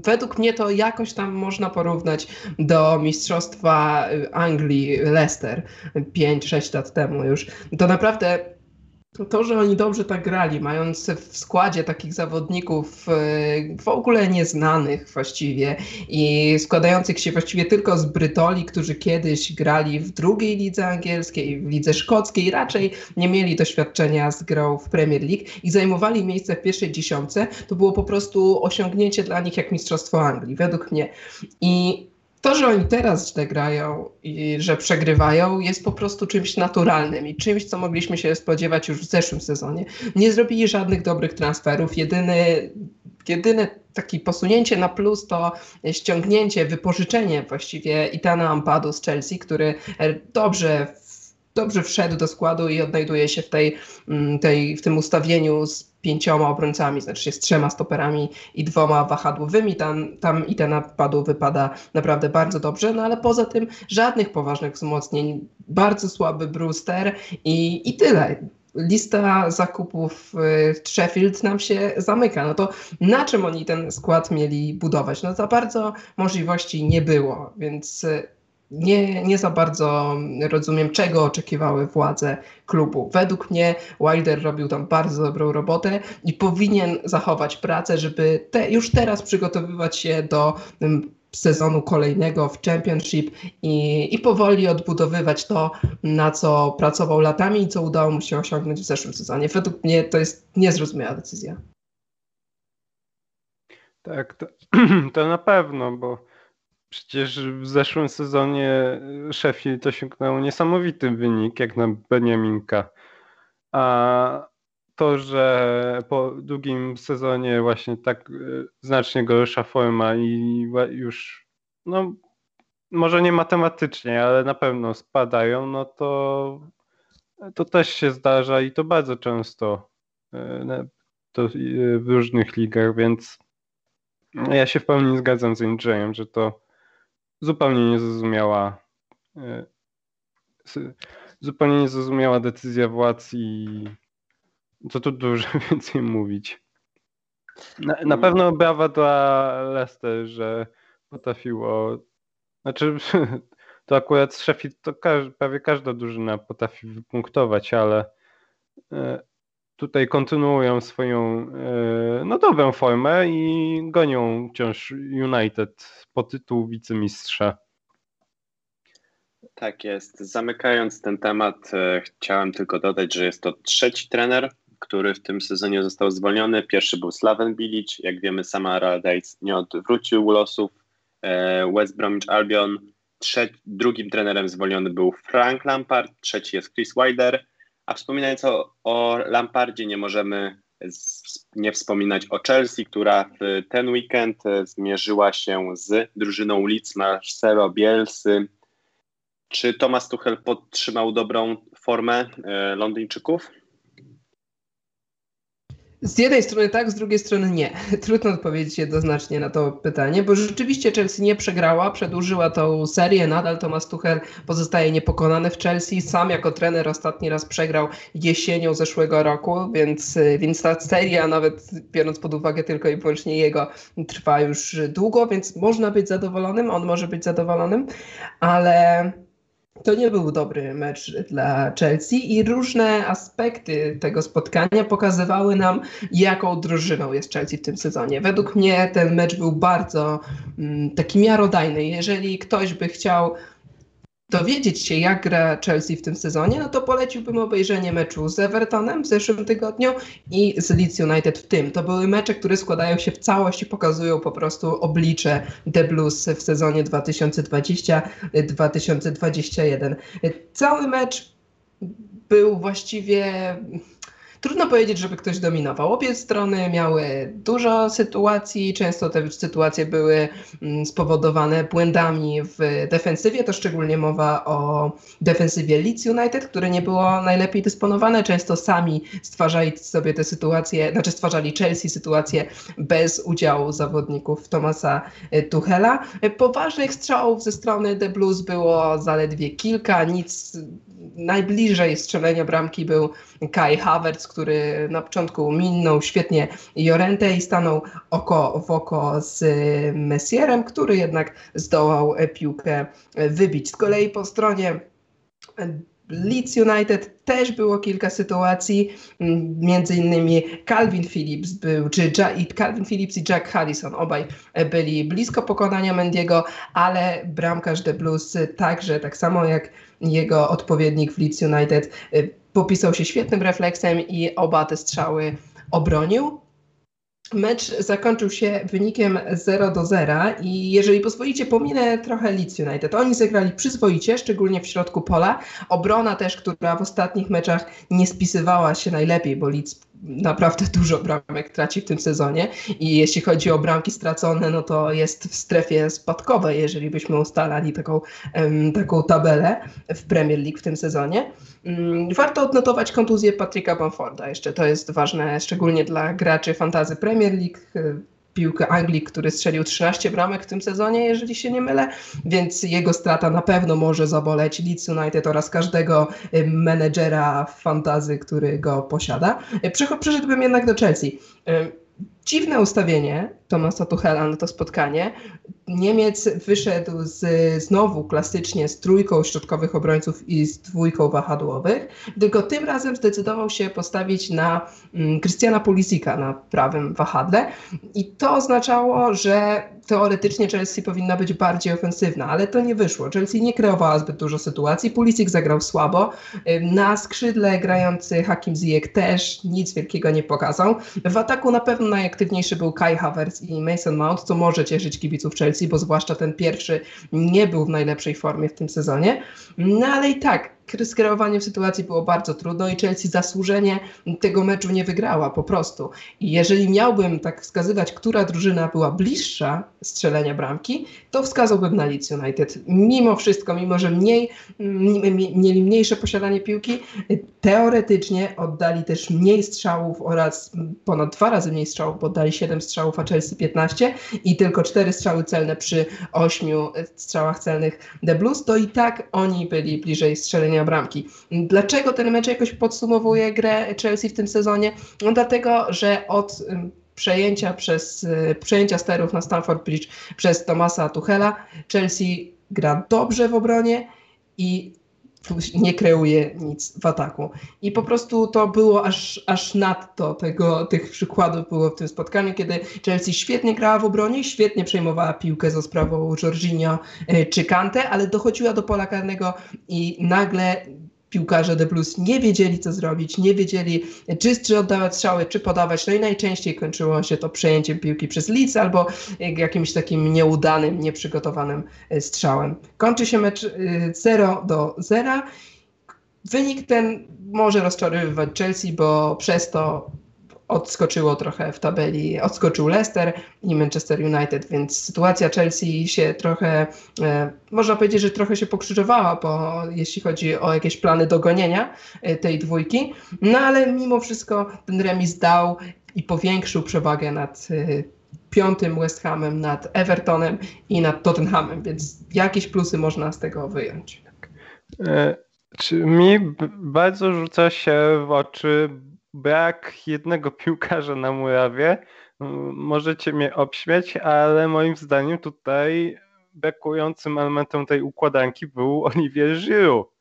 według mnie to jakoś tam można porównać do Mistrzostwa Anglii Leicester 5-6 lat temu już. To naprawdę to, że oni dobrze tak grali, mając w składzie takich zawodników e, w ogóle nieznanych właściwie i składających się właściwie tylko z Brytoli, którzy kiedyś grali w drugiej lidze angielskiej, w lidze szkockiej, raczej nie mieli doświadczenia z grą w Premier League i zajmowali miejsce w pierwszej dziesiątce, to było po prostu osiągnięcie dla nich jak Mistrzostwo Anglii, według mnie. I to, że oni teraz źle grają i że przegrywają, jest po prostu czymś naturalnym i czymś, co mogliśmy się spodziewać już w zeszłym sezonie. Nie zrobili żadnych dobrych transferów. Jedyny, jedyne takie posunięcie na plus to ściągnięcie, wypożyczenie właściwie Itana Ampadu z Chelsea, który dobrze dobrze wszedł do składu i odnajduje się w, tej, mm, tej, w tym ustawieniu z pięcioma obrońcami, znaczy z trzema stoperami i dwoma wahadłowymi. Tam, tam i ten napadu wypada naprawdę bardzo dobrze, no ale poza tym żadnych poważnych wzmocnień. Bardzo słaby Brewster i, i tyle lista zakupów w Sheffield nam się zamyka. No to na czym oni ten skład mieli budować? No za bardzo możliwości nie było, więc nie, nie za bardzo rozumiem, czego oczekiwały władze klubu. Według mnie Wilder robił tam bardzo dobrą robotę i powinien zachować pracę, żeby te, już teraz przygotowywać się do sezonu kolejnego w Championship i, i powoli odbudowywać to, na co pracował latami i co udało mu się osiągnąć w zeszłym sezonie. Według mnie to jest niezrozumiała decyzja. Tak, to, to na pewno, bo przecież w zeszłym sezonie Sheffield osiągnął niesamowity wynik, jak na Beniaminka. A to, że po długim sezonie właśnie tak e, znacznie gorsza forma i już, no może nie matematycznie, ale na pewno spadają, no to to też się zdarza i to bardzo często e, to w różnych ligach, więc ja się w pełni zgadzam z Andrzejem, że to zupełnie niezrozumiała e, zupełnie niezrozumiała decyzja władz i co tu dużo więcej mówić. Na, na mm. pewno brawa dla Leicester, że potrafiło. Znaczy, to akurat z Sheffield to każ, prawie każda drużyna potrafi wypunktować, ale e, tutaj kontynuują swoją e, no dobrą formę i gonią wciąż United po tytuł wicemistrza. Tak jest. Zamykając ten temat, e, chciałem tylko dodać, że jest to trzeci trener który w tym sezonie został zwolniony. Pierwszy był Slaven Bilic. Jak wiemy, sama Allardyce nie odwrócił losów. E, West Bromwich Albion. Trzeci, drugim trenerem zwolniony był Frank Lampard, trzeci jest Chris Wilder. A wspominając o, o Lampardzie, nie możemy z, nie wspominać o Chelsea, która w ten weekend e, zmierzyła się z drużyną Leeds Marcelo Bielsy. Czy Thomas Tuchel podtrzymał dobrą formę e, Londyńczyków? Z jednej strony tak, z drugiej strony nie. Trudno odpowiedzieć jednoznacznie na to pytanie, bo rzeczywiście Chelsea nie przegrała, przedłużyła tą serię, nadal Thomas Tuchel pozostaje niepokonany w Chelsea. Sam jako trener ostatni raz przegrał jesienią zeszłego roku, więc, więc ta seria, nawet biorąc pod uwagę tylko i wyłącznie jego, trwa już długo, więc można być zadowolonym, on może być zadowolonym, ale to nie był dobry mecz dla Chelsea i różne aspekty tego spotkania pokazywały nam, jaką drużyną jest Chelsea w tym sezonie. Według mnie ten mecz był bardzo mm, taki miarodajny. Jeżeli ktoś by chciał dowiedzieć się, jak gra Chelsea w tym sezonie, no to poleciłbym obejrzenie meczu z Evertonem w zeszłym tygodniu i z Leeds United w tym. To były mecze, które składają się w całość i pokazują po prostu oblicze The Blues w sezonie 2020-2021. Cały mecz był właściwie Trudno powiedzieć, żeby ktoś dominował. Obie strony miały dużo sytuacji, często te sytuacje były mm, spowodowane błędami w defensywie, to szczególnie mowa o defensywie Leeds United, które nie było najlepiej dysponowane, często sami stwarzali sobie te sytuacje, znaczy stwarzali Chelsea sytuacje bez udziału zawodników Tomasa Tuchela. Poważnych strzałów ze strony The Blues było zaledwie kilka, nic najbliżej strzelenia bramki był Kai Havertz, który na początku minął świetnie Jorentę i stanął oko w oko z Messierem, który jednak zdołał piłkę wybić. Z kolei po stronie Leeds United też było kilka sytuacji, między innymi Calvin Phillips był, czy i Calvin Phillips i Jack Harrison, obaj byli blisko pokonania Mendiego, ale bramkarz The Blues także, tak samo jak jego odpowiednik w Leeds United, popisał się świetnym refleksem i oba te strzały obronił. Mecz zakończył się wynikiem 0 do 0 i jeżeli pozwolicie, pominę trochę Leeds United. Oni zagrali przyzwoicie, szczególnie w środku pola. Obrona też, która w ostatnich meczach nie spisywała się najlepiej, bo Leeds naprawdę dużo bramek traci w tym sezonie i jeśli chodzi o bramki stracone, no to jest w strefie spadkowej, jeżeli byśmy ustalali taką, taką tabelę w Premier League w tym sezonie. Mm, warto odnotować kontuzję Patryka Bamforda jeszcze, to jest ważne, szczególnie dla graczy fantazy Premier League, piłkę Anglii, który strzelił 13 bramek w tym sezonie, jeżeli się nie mylę, więc jego strata na pewno może zaboleć Leeds United oraz każdego y, menedżera fantazy, który go posiada. Y, przeszedłbym jednak do Chelsea. Dziwne ustawienie Tomasa Tuchela na to spotkanie. Niemiec wyszedł z, znowu klasycznie z trójką środkowych obrońców i z dwójką wahadłowych, tylko tym razem zdecydował się postawić na mm, Krystiana Pulisika na prawym wahadle i to oznaczało, że teoretycznie Chelsea powinna być bardziej ofensywna, ale to nie wyszło. Chelsea nie kreowała zbyt dużo sytuacji, Pulisic zagrał słabo, na skrzydle grający Hakim Ziyech też nic wielkiego nie pokazał. W ataku na pewno najaktywniejszy był Kai Havertz i Mason Mount, co może cieszyć kibiców Chelsea, bo zwłaszcza ten pierwszy nie był w najlepszej formie w tym sezonie. No ale i tak, skierowanie w sytuacji było bardzo trudno i Chelsea zasłużenie tego meczu nie wygrała po prostu. I jeżeli miałbym tak wskazywać, która drużyna była bliższa strzelenia bramki, to wskazałbym na Leeds United. Mimo wszystko, mimo że mniej, mieli mniejsze posiadanie piłki, teoretycznie oddali też mniej strzałów oraz ponad dwa razy mniej strzałów, bo oddali 7 strzałów, a Chelsea 15 i tylko 4 strzały celne przy 8 strzałach celnych The Blues, to i tak oni byli bliżej strzelenia bramki. Dlaczego ten mecz jakoś podsumowuje grę Chelsea w tym sezonie? No dlatego, że od przejęcia przez przejęcia sterów na Stamford Bridge przez Tomasa Tuchela Chelsea gra dobrze w obronie i nie kreuje nic w ataku. I po prostu to było aż, aż nadto tego, tych przykładów było w tym spotkaniu, kiedy Chelsea świetnie grała w obronie, świetnie przejmowała piłkę za sprawą Jorginho e, czy Kante, ale dochodziła do pola karnego i nagle piłkarze The Blues nie wiedzieli, co zrobić, nie wiedzieli, czy, czy oddawać strzały, czy podawać. No i najczęściej kończyło się to przejęciem piłki przez Leeds albo jakimś takim nieudanym, nieprzygotowanym e, strzałem. Kończy się mecz 0 e, do 0. Wynik ten może rozczarowywać Chelsea, bo przez to odskoczyło trochę w tabeli, odskoczył Leicester i Manchester United, więc sytuacja Chelsea się trochę, e, można powiedzieć, że trochę się pokrzyżowała, bo jeśli chodzi o jakieś plany dogonienia e, tej dwójki, no ale mimo wszystko ten remis dał i powiększył przewagę nad e, piątym West Hamem, nad Evertonem i nad Tottenhamem, więc jakieś plusy można z tego wyjąć. Mi bardzo rzuca się w oczy brak jednego piłkarza na murawie. Możecie mnie obśmiać, ale moim zdaniem tutaj brakującym elementem tej układanki był Olivier Giroud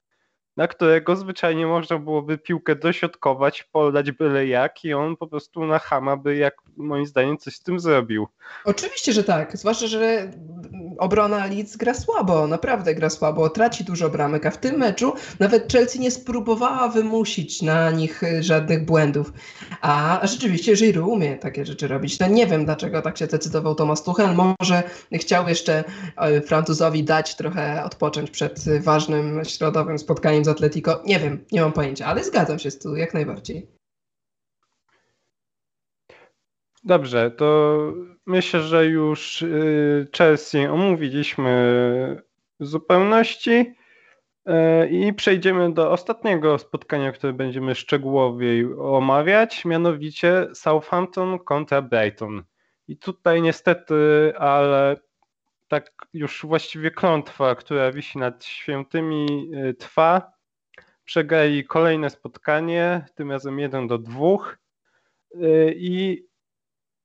na którego zwyczajnie można byłoby piłkę dośrodkować, podać byle jak i on po prostu na hama by jak moim zdaniem coś z tym zrobił. Oczywiście, że tak. Zwłaszcza, że obrona Leeds gra słabo, naprawdę gra słabo, traci dużo bramek, a w tym meczu nawet Chelsea nie spróbowała wymusić na nich żadnych błędów. A rzeczywiście Giroud umie takie rzeczy robić. No nie wiem, dlaczego tak się decydował Thomas Tuchel. Może chciał jeszcze e, Francuzowi dać trochę odpocząć przed ważnym środowym spotkaniem z Atletico. Nie wiem, nie mam pojęcia, ale zgadzam się z tym jak najbardziej. Dobrze, to myślę, że już y, Chelsea omówiliśmy w zupełności y, i przejdziemy do ostatniego spotkania, które będziemy szczegółowiej omawiać, mianowicie Southampton kontra Brighton. I tutaj niestety, ale tak już właściwie klątwa, która wisi nad świętymi y, trwa. Przegrali kolejne spotkanie, tym razem 1 do 2 i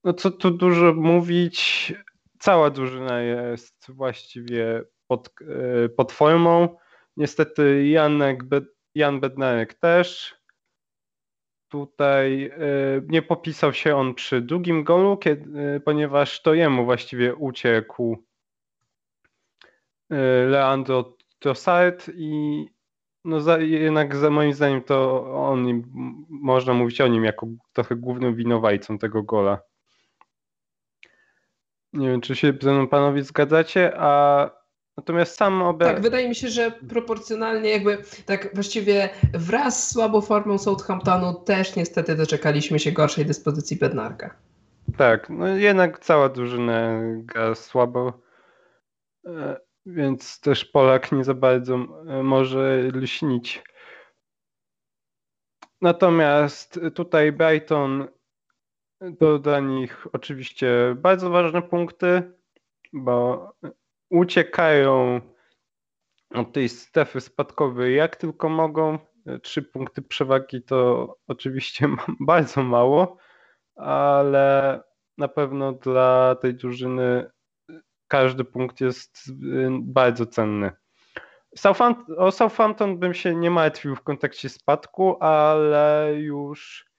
no co tu dużo mówić, cała drużyna jest właściwie pod, e, pod formą. Niestety Janek, Jan Bednarek też. Tutaj e, nie popisał się on przy drugim golu, kiedy, ponieważ to jemu właściwie uciekł Leandro Trossard i no za, jednak za moim zdaniem to on, można mówić o nim jako trochę głównym winowajcą tego gola. Nie wiem, czy się ze mną panowie zgadzacie, a natomiast sam obraz... Tak, wydaje mi się, że proporcjonalnie jakby tak właściwie wraz z słabą formą Southamptonu też niestety doczekaliśmy się gorszej dyspozycji Bednarka. Tak, no jednak cała drużyna gra słabo, e, więc też Polak nie za bardzo e, może lśnić. Natomiast tutaj Brighton to dla nich oczywiście bardzo ważne punkty, bo uciekają od tej strefy spadkowej jak tylko mogą. Trzy punkty przewagi to oczywiście bardzo mało, ale na pewno dla tej drużyny każdy punkt jest bardzo cenny. Southampton, o Southampton bym się nie martwił w kontekście spadku, ale już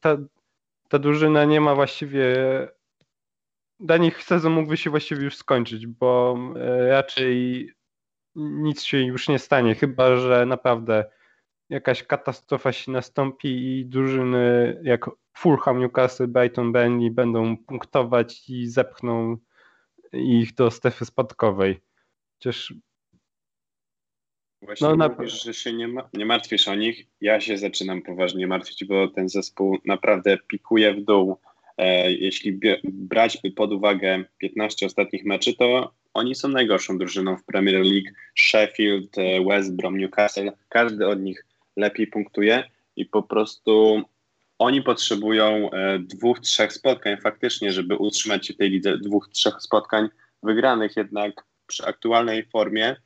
ta, ta drużyna nie ma właściwie. Dla nich sezon mógłby się właściwie już skończyć, bo raczej nic się już nie stanie, chyba że naprawdę jakaś katastrofa się nastąpi i drużyny jak Fulham, Newcastle, Brighton, Burnley będą punktować i zepchną ich do strefy spadkowej. Chociaż Właśnie no, mówisz, że się nie, ma, nie martwisz o nich. Ja się zaczynam poważnie martwić, bo ten zespół naprawdę pikuje w dół. E, jeśli brać by pod uwagę 15 ostatnich meczy, to oni są najgorszą drużyną w Premier League. Sheffield, e, West Brom, Newcastle, każdy od nich lepiej punktuje i po prostu oni potrzebują e, dwóch, trzech spotkań faktycznie, żeby utrzymać się w tej lidze, dwóch, trzech spotkań wygranych jednak przy aktualnej formie.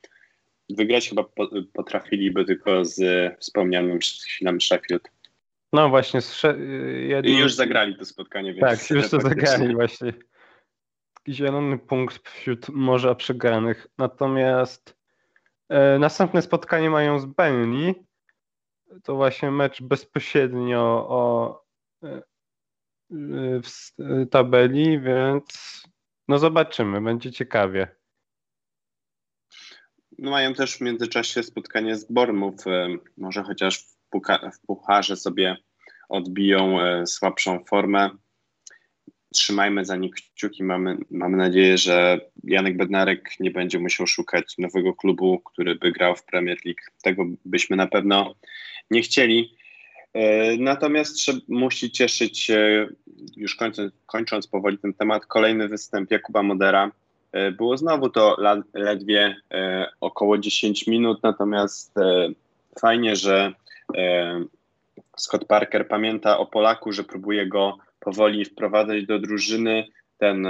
Wygrać chyba potrafiliby tylko z wspomnianym przed chwilą Sheffield. No właśnie. jednym... I już zagrali to spotkanie. Więc tak, już to zagrali właśnie. Zielony punkt wśród morza przegranych. Natomiast e, następne spotkanie mają z Burnley to właśnie mecz bezpośrednio o e, w tabeli, więc no zobaczymy, będzie ciekawie. No mają też w międzyczasie spotkanie z Bormów. E, może chociaż w, puka, w pucharze sobie odbiją e, słabszą formę. Trzymajmy za nich kciuki. Mamy, mamy nadzieję, że Janek Bednarek nie będzie musiał szukać nowego klubu, który by grał w Premier League. Tego byśmy na pewno nie chcieli. E, natomiast musi cieszyć, już kończąc, kończąc powoli ten temat, kolejny występ Jakuba Modera. E, było znowu to ledwie e, około 10 minut, natomiast fajnie, że Scott Parker pamięta o Polaku, że próbuje go powoli wprowadzać do drużyny. Ten,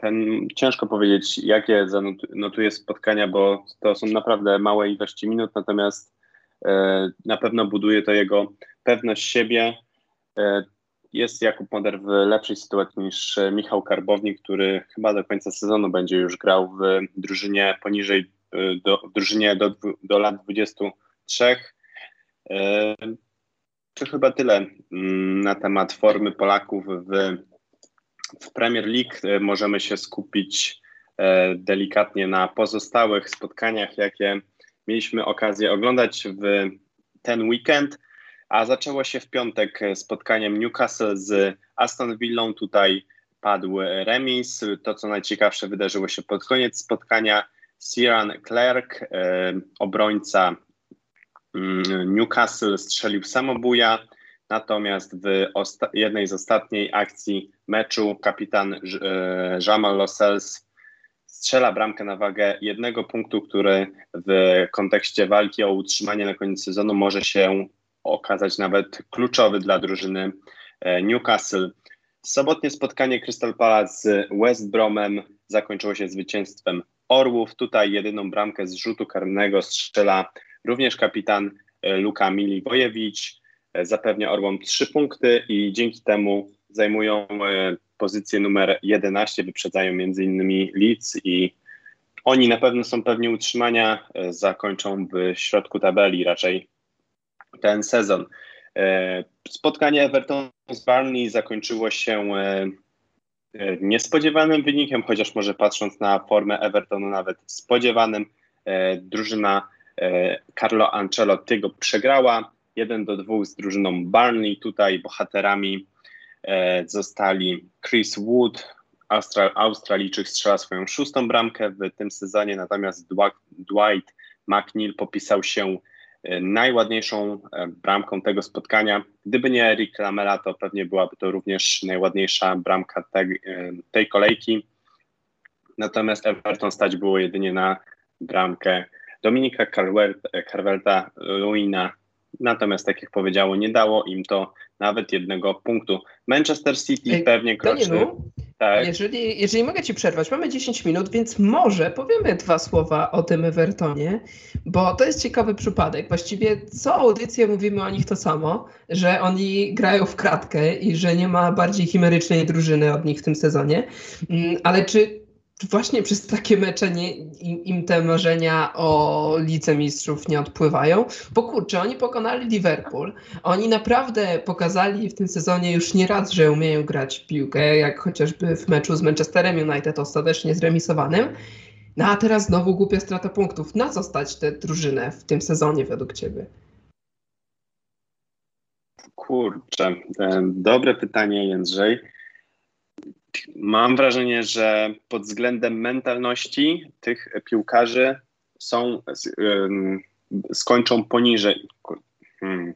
ten ciężko powiedzieć, jakie zanotuje spotkania, bo to są naprawdę małe ilości minut, natomiast E, na pewno buduje to jego pewność siebie. E, jest Jakub Moder w lepszej sytuacji niż Michał Karbownik, który chyba do końca sezonu będzie już grał w drużynie poniżej, e, do, w drużynie do, do lat 23. To chyba tyle mm, na temat formy Polaków w, w Premier League. Możemy się skupić delikatnie na pozostałych spotkaniach, jakie mieliśmy okazję oglądać w ten weekend, a zaczęło się w piątek spotkaniem Newcastle z Aston Villą. Tutaj padł remis. To, co najciekawsze, wydarzyło się pod koniec spotkania. Ciaran Clark, e, obrońca Newcastle, strzelił samobuja. Natomiast w jednej z ostatniej akcji meczu kapitan e, Jamal Lascelles strzela bramkę na wagę jednego punktu, który w kontekście walki o utrzymanie na koniec sezonu może się okazać nawet kluczowy dla drużyny e, Newcastle. Sobotnie spotkanie Crystal Palace z West Bromem zakończyło się zwycięstwem Orłów. Tutaj jedyną bramkę z rzutu karnego strzela również kapitan e, Luka Miliwojewicz. E, zapewnia Orłom trzy punkty i dzięki temu zajmują pozycję numer 11, wyprzedzają innymi Leeds i oni na pewno są pewnie utrzymania, e, zakończą w środku tabeli raczej ten sezon. E, spotkanie Everton z Barney zakończyło się e, niespodziewanym wynikiem, chociaż może patrząc na formę Evertonu nawet spodziewanym. Drużyna Carlo Ancelottiego przegrała 1 do 2 z drużyną Barney. Tutaj bohaterami E, zostali Chris Wood, Austral Australijczyk strzela swoją szóstą bramkę w tym sezonie, natomiast Dwight McNeil popisał się e, najładniejszą e, bramką tego spotkania. Gdyby nie Eric Lamela, to pewnie byłaby to również najładniejsza bramka tej, tej kolejki. Natomiast Everton stać było jedynie na bramkę Dominika Carvelta Luina Natomiast, tak jak powiedziało, nie dało im to nawet jednego punktu. Manchester City Ej, pewnie kroczy. Tak. Jeżeli, jeżeli mogę Ci przerwać, mamy 10 minut, więc może powiemy dwa słowa o tym Evertonie, bo to jest ciekawy przypadek. Właściwie co audycję mówimy o nich to samo, że oni grają w kratkę i że nie ma bardziej chimerycznej drużyny od nich w tym sezonie. Mm, ale czy właśnie przez takie mecze nie, im, im, te marzenia o Lidze Mistrzów nie odpływają, bo kurczę, oni pokonali Liverpool, oni naprawdę pokazali w tym sezonie już nie raz, że umieją grać piłkę, jak chociażby w meczu z Manchesterem United ostatecznie zremisowanym, no a teraz znowu głupia strata punktów. Na co stać tę drużynę w tym sezonie według Ciebie? Kurczę, dobre pytanie Jędrzej. Mam wrażenie, że pod względem mentalności tych piłkarzy są, skończą poniżej. Hmm.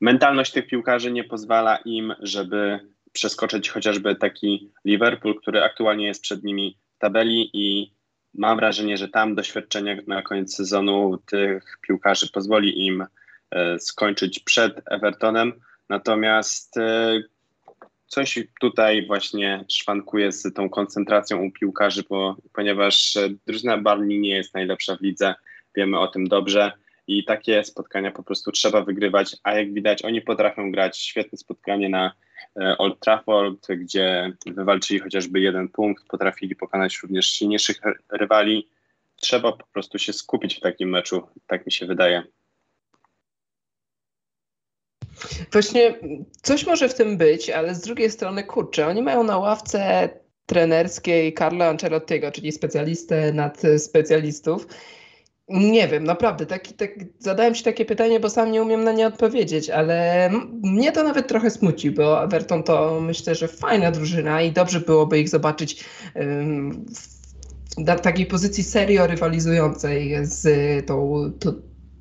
Mentalność tych piłkarzy nie pozwala im, żeby przeskoczyć chociażby taki Liverpool, który aktualnie jest przed nimi w tabeli i mam wrażenie, że tam doświadczenie na koniec sezonu tych piłkarzy pozwoli im e, skończyć przed Evertonem. Natomiast e, coś tutaj właśnie szwankuje z tą koncentracją u piłkarzy, bo, ponieważ e, drużyna Barney nie jest najlepsza w lidze, wiemy o tym dobrze i takie spotkania po prostu trzeba wygrywać, a jak widać oni potrafią grać świetne spotkanie na e, Old Trafford, gdzie wywalczyli chociażby jeden punkt, potrafili pokonać również silniejszych rywali. Trzeba po prostu się skupić w takim meczu, tak mi się wydaje. Właśnie coś może w tym być, ale z drugiej strony, kurczę, oni mają na ławce trenerskiej Carlo Ancelottiego, czyli specjalistę nad specjalistów. Nie wiem, naprawdę, taki, tak, zadałem ci takie pytanie, bo sam nie umiem na nie odpowiedzieć, ale mnie to nawet trochę smuci, bo Everton to myślę, że fajna drużyna i dobrze byłoby ich zobaczyć w takiej pozycji serio rywalizującej z tą, tą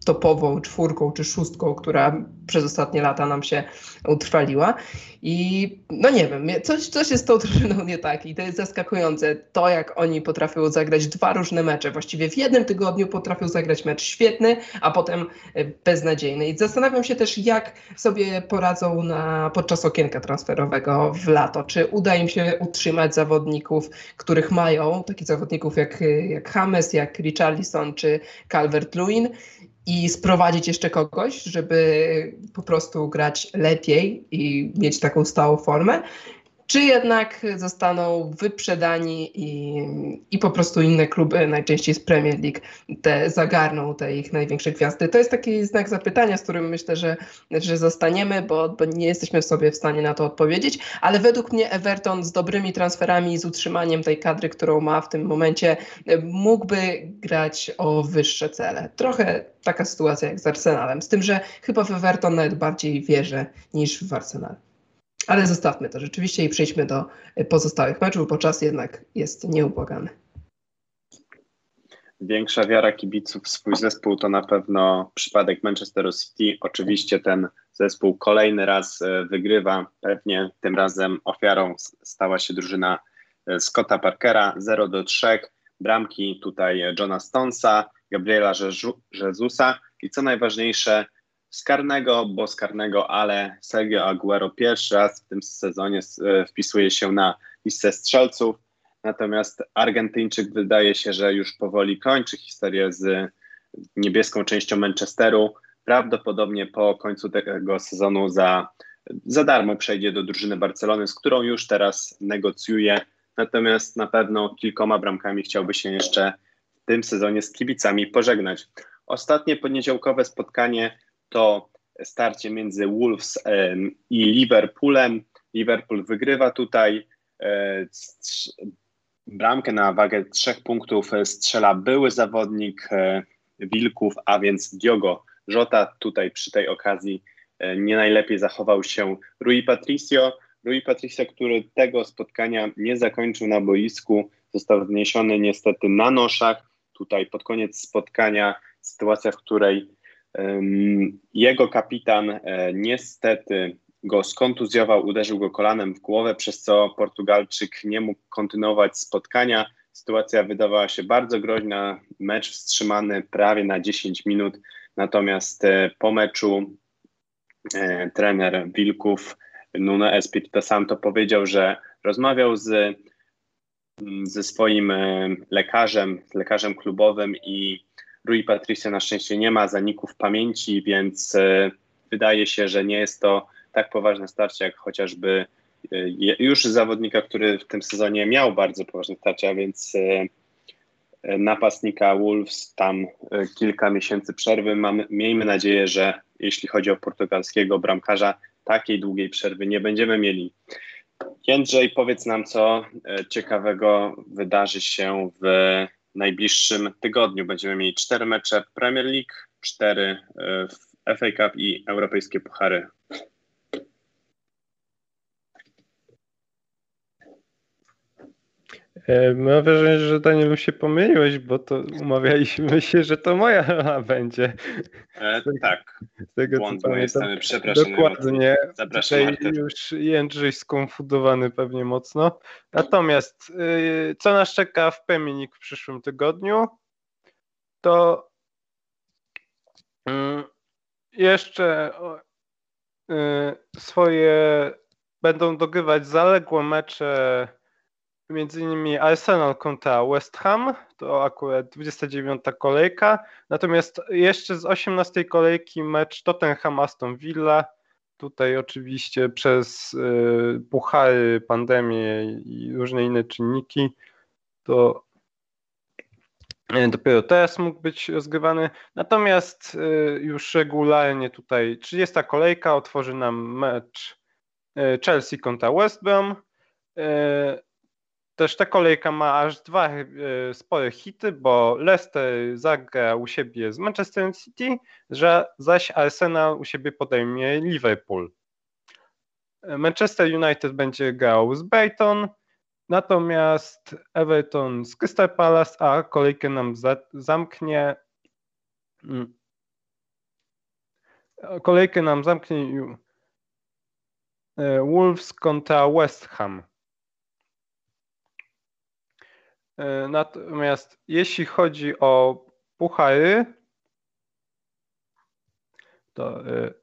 topową czwórką czy szóstką, która przez ostatnie lata nam się utrwaliła. I no nie wiem, coś, coś jest z tą drużyną nie tak i to jest zaskakujące. To, jak oni potrafią zagrać dwa różne mecze, właściwie w jednym tygodniu potrafią zagrać mecz świetny, a potem e, beznadziejny. I zastanawiam się też, jak sobie poradzą na, podczas okienka transferowego w lato. Czy uda im się utrzymać zawodników, których mają, takich zawodników jak, jak James, jak Richarlison czy Calvert-Lewin i sprowadzić jeszcze kogoś, żeby po prostu grać lepiej i mieć taką stałą formę, czy jednak zostaną wyprzedani i, i po prostu inne kluby, najczęściej z Premier League, te zagarną te ich największe gwiazdy. To jest taki znak zapytania, z którym myślę, że, że zostaniemy, bo, bo nie jesteśmy sobie w stanie na to odpowiedzieć, ale według mnie Everton z dobrymi transferami, z utrzymaniem tej kadry, którą ma w tym momencie, mógłby grać o wyższe cele. Trochę taka sytuacja jak z Arsenalem, z tym, że chyba w Everton nawet bardziej wierzę niż w Arsenal. Ale zostawmy to rzeczywiście i przejdźmy do pozostałych meczów, bo czas jednak jest nieubłagany. Większa wiara kibiców w swój zespół to na pewno przypadek Manchesteru City. Oczywiście ten zespół kolejny raz e, wygrywa. Pewnie tym razem ofiarą stała się drużyna e, Scotta Parkera 0 do 3. Bramki tutaj Johna Stonesa, Gabriela Jezusa i co najważniejsze z karnego, bo z karnego, ale Sergio Aguero pierwszy raz w tym sezonie e, wpisuje się na listę strzelców. Natomiast Argentyńczyk wydaje się, że już powoli kończy historię z niebieską częścią Manchesteru. Prawdopodobnie po końcu tego sezonu za, za darmo przejdzie do drużyny Barcelony, z którą już teraz negocjuje. Natomiast na pewno kilkoma bramkami chciałby się jeszcze w tym sezonie z kibicami pożegnać. Ostatnie poniedziałkowe spotkanie to starcie między Wolves i Liverpoolem. Liverpool wygrywa tutaj. E, bramkę na wagę trzech punktów strzela były zawodnik e, Wilków, a więc Diogo Jota. Tutaj przy tej okazji e, nie najlepiej zachował się Rui Patricio. Rui Patricio, który tego spotkania nie zakończył na boisku, został zniesiony niestety na noszach. Tutaj pod koniec spotkania sytuacja, w której jego kapitan e, niestety go skontuzjował, uderzył go kolanem w głowę, przez co Portugalczyk nie mógł kontynuować spotkania. Sytuacja wydawała się bardzo groźna, mecz wstrzymany prawie na 10 minut, natomiast e, po meczu e, trener Wilków Nuno Espirito Santo powiedział, że rozmawiał z mm, ze swoim lekarzem, lekarzem klubowym i Rui Patricio na szczęście nie ma zaników pamięci, więc e, wydaje się, że nie jest to tak poważne starcie jak chociażby już zawodnika, który w tym sezonie miał bardzo poważne starcia, więc napastnika Wolves tam kilka miesięcy przerwy. Mamy, miejmy nadzieję, że jeśli chodzi o portugalskiego bramkarza, takiej długiej przerwy nie będziemy mieli. Jędrzej, powiedz nam, co e, ciekawego wydarzy się w najbliższym tygodniu. Będziemy mieli cztery mecze Premier League, cztery e, w FA Cup i europejskie puchary. Mam wrażenie, że Danielu się pomyliłeś, bo to umawialiśmy się, że to moja rola będzie. E, tak. Z tego Błąd co pamiętam. Przepraszam. Dokładnie. Zapraszam. Tutaj już Jędrzej skonfudowany pewnie mocno. Natomiast yy, co nas czeka w Peminik w przyszłym tygodniu, to yy, jeszcze yy, swoje będą dogrywać zaległe mecze między innymi Arsenal kontra West Ham, to akurat 29 kolejka, natomiast jeszcze z 18 kolejki mecz Tottenham Aston Villa, tutaj oczywiście przez y, puchary, pandemię i różne inne czynniki, to y, dopiero teraz mógł być rozgrywany. Natomiast y, już regularnie tutaj 30 kolejka otworzy nam mecz y, Chelsea kontra West Brom. Też ta kolejka ma aż dwa e, spore hity, bo Leicester zagra u siebie z Manchester City, że zaś Arsenal u siebie podejmie Liverpool. Manchester United będzie grał z Brighton, natomiast Everton z Crystal Palace, a kolejkę nam za, zamknie mm, kolejkę nam zamknie e, Wolves kontra West Ham. E, natomiast jeśli chodzi o puchary, to e,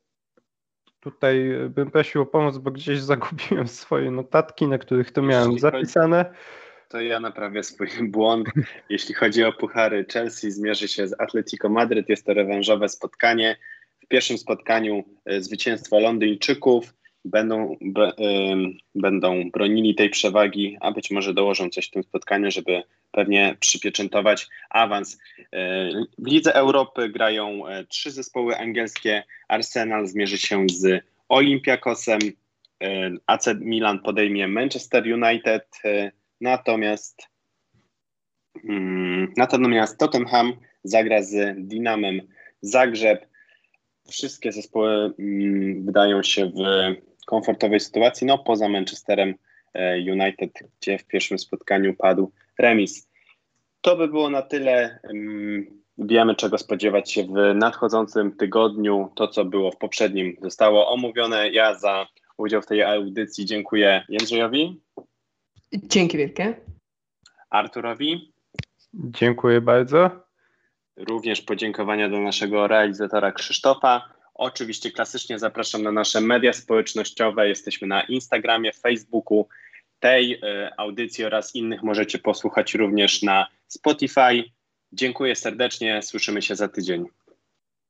tutaj bym prosił o pomoc, bo gdzieś zagubiłem swoje notatki, na których to miałem zapisane. to ja naprawię swój błąd. Jeśli chodzi o puchary, Chelsea zmierzy się z Atletico Madryt. Jest to rewanżowe spotkanie. W pierwszym spotkaniu e, zwycięstwo Londyńczyków będą, be, y, będą bronili tej przewagi, a być może dołożą coś w tym spotkaniu, żeby pewnie przypieczętować awans. Y, w Lidze Europy grają y, trzy zespoły angielskie. Arsenal zmierzy się z Olympiakosem, AC Milan podejmie Manchester United, natomiast mm, natomiast Tottenham zagra z Dinamem Zagrzeb. Wszystkie zespoły mm, wydają się w komfortowej sytuacji, no poza Manchesterem e, United, gdzie w pierwszym spotkaniu padł remis. To by było na tyle. Wiemy, czego spodziewać się w nadchodzącym tygodniu. To, co było w poprzednim, zostało omówione. Ja za udział w tej audycji dziękuję Jędrzejowi. Dzięki wielkie. Arturowi. Dziękuję bardzo. Również podziękowania do naszego realizatora Krzysztofa. Oczywiście klasycznie zapraszam na nasze media społecznościowe. Jesteśmy na Instagramie, Facebooku. Tej e, audycji oraz innych możecie posłuchać również na Spotify. Dziękuję serdecznie. Słyszymy się za tydzień.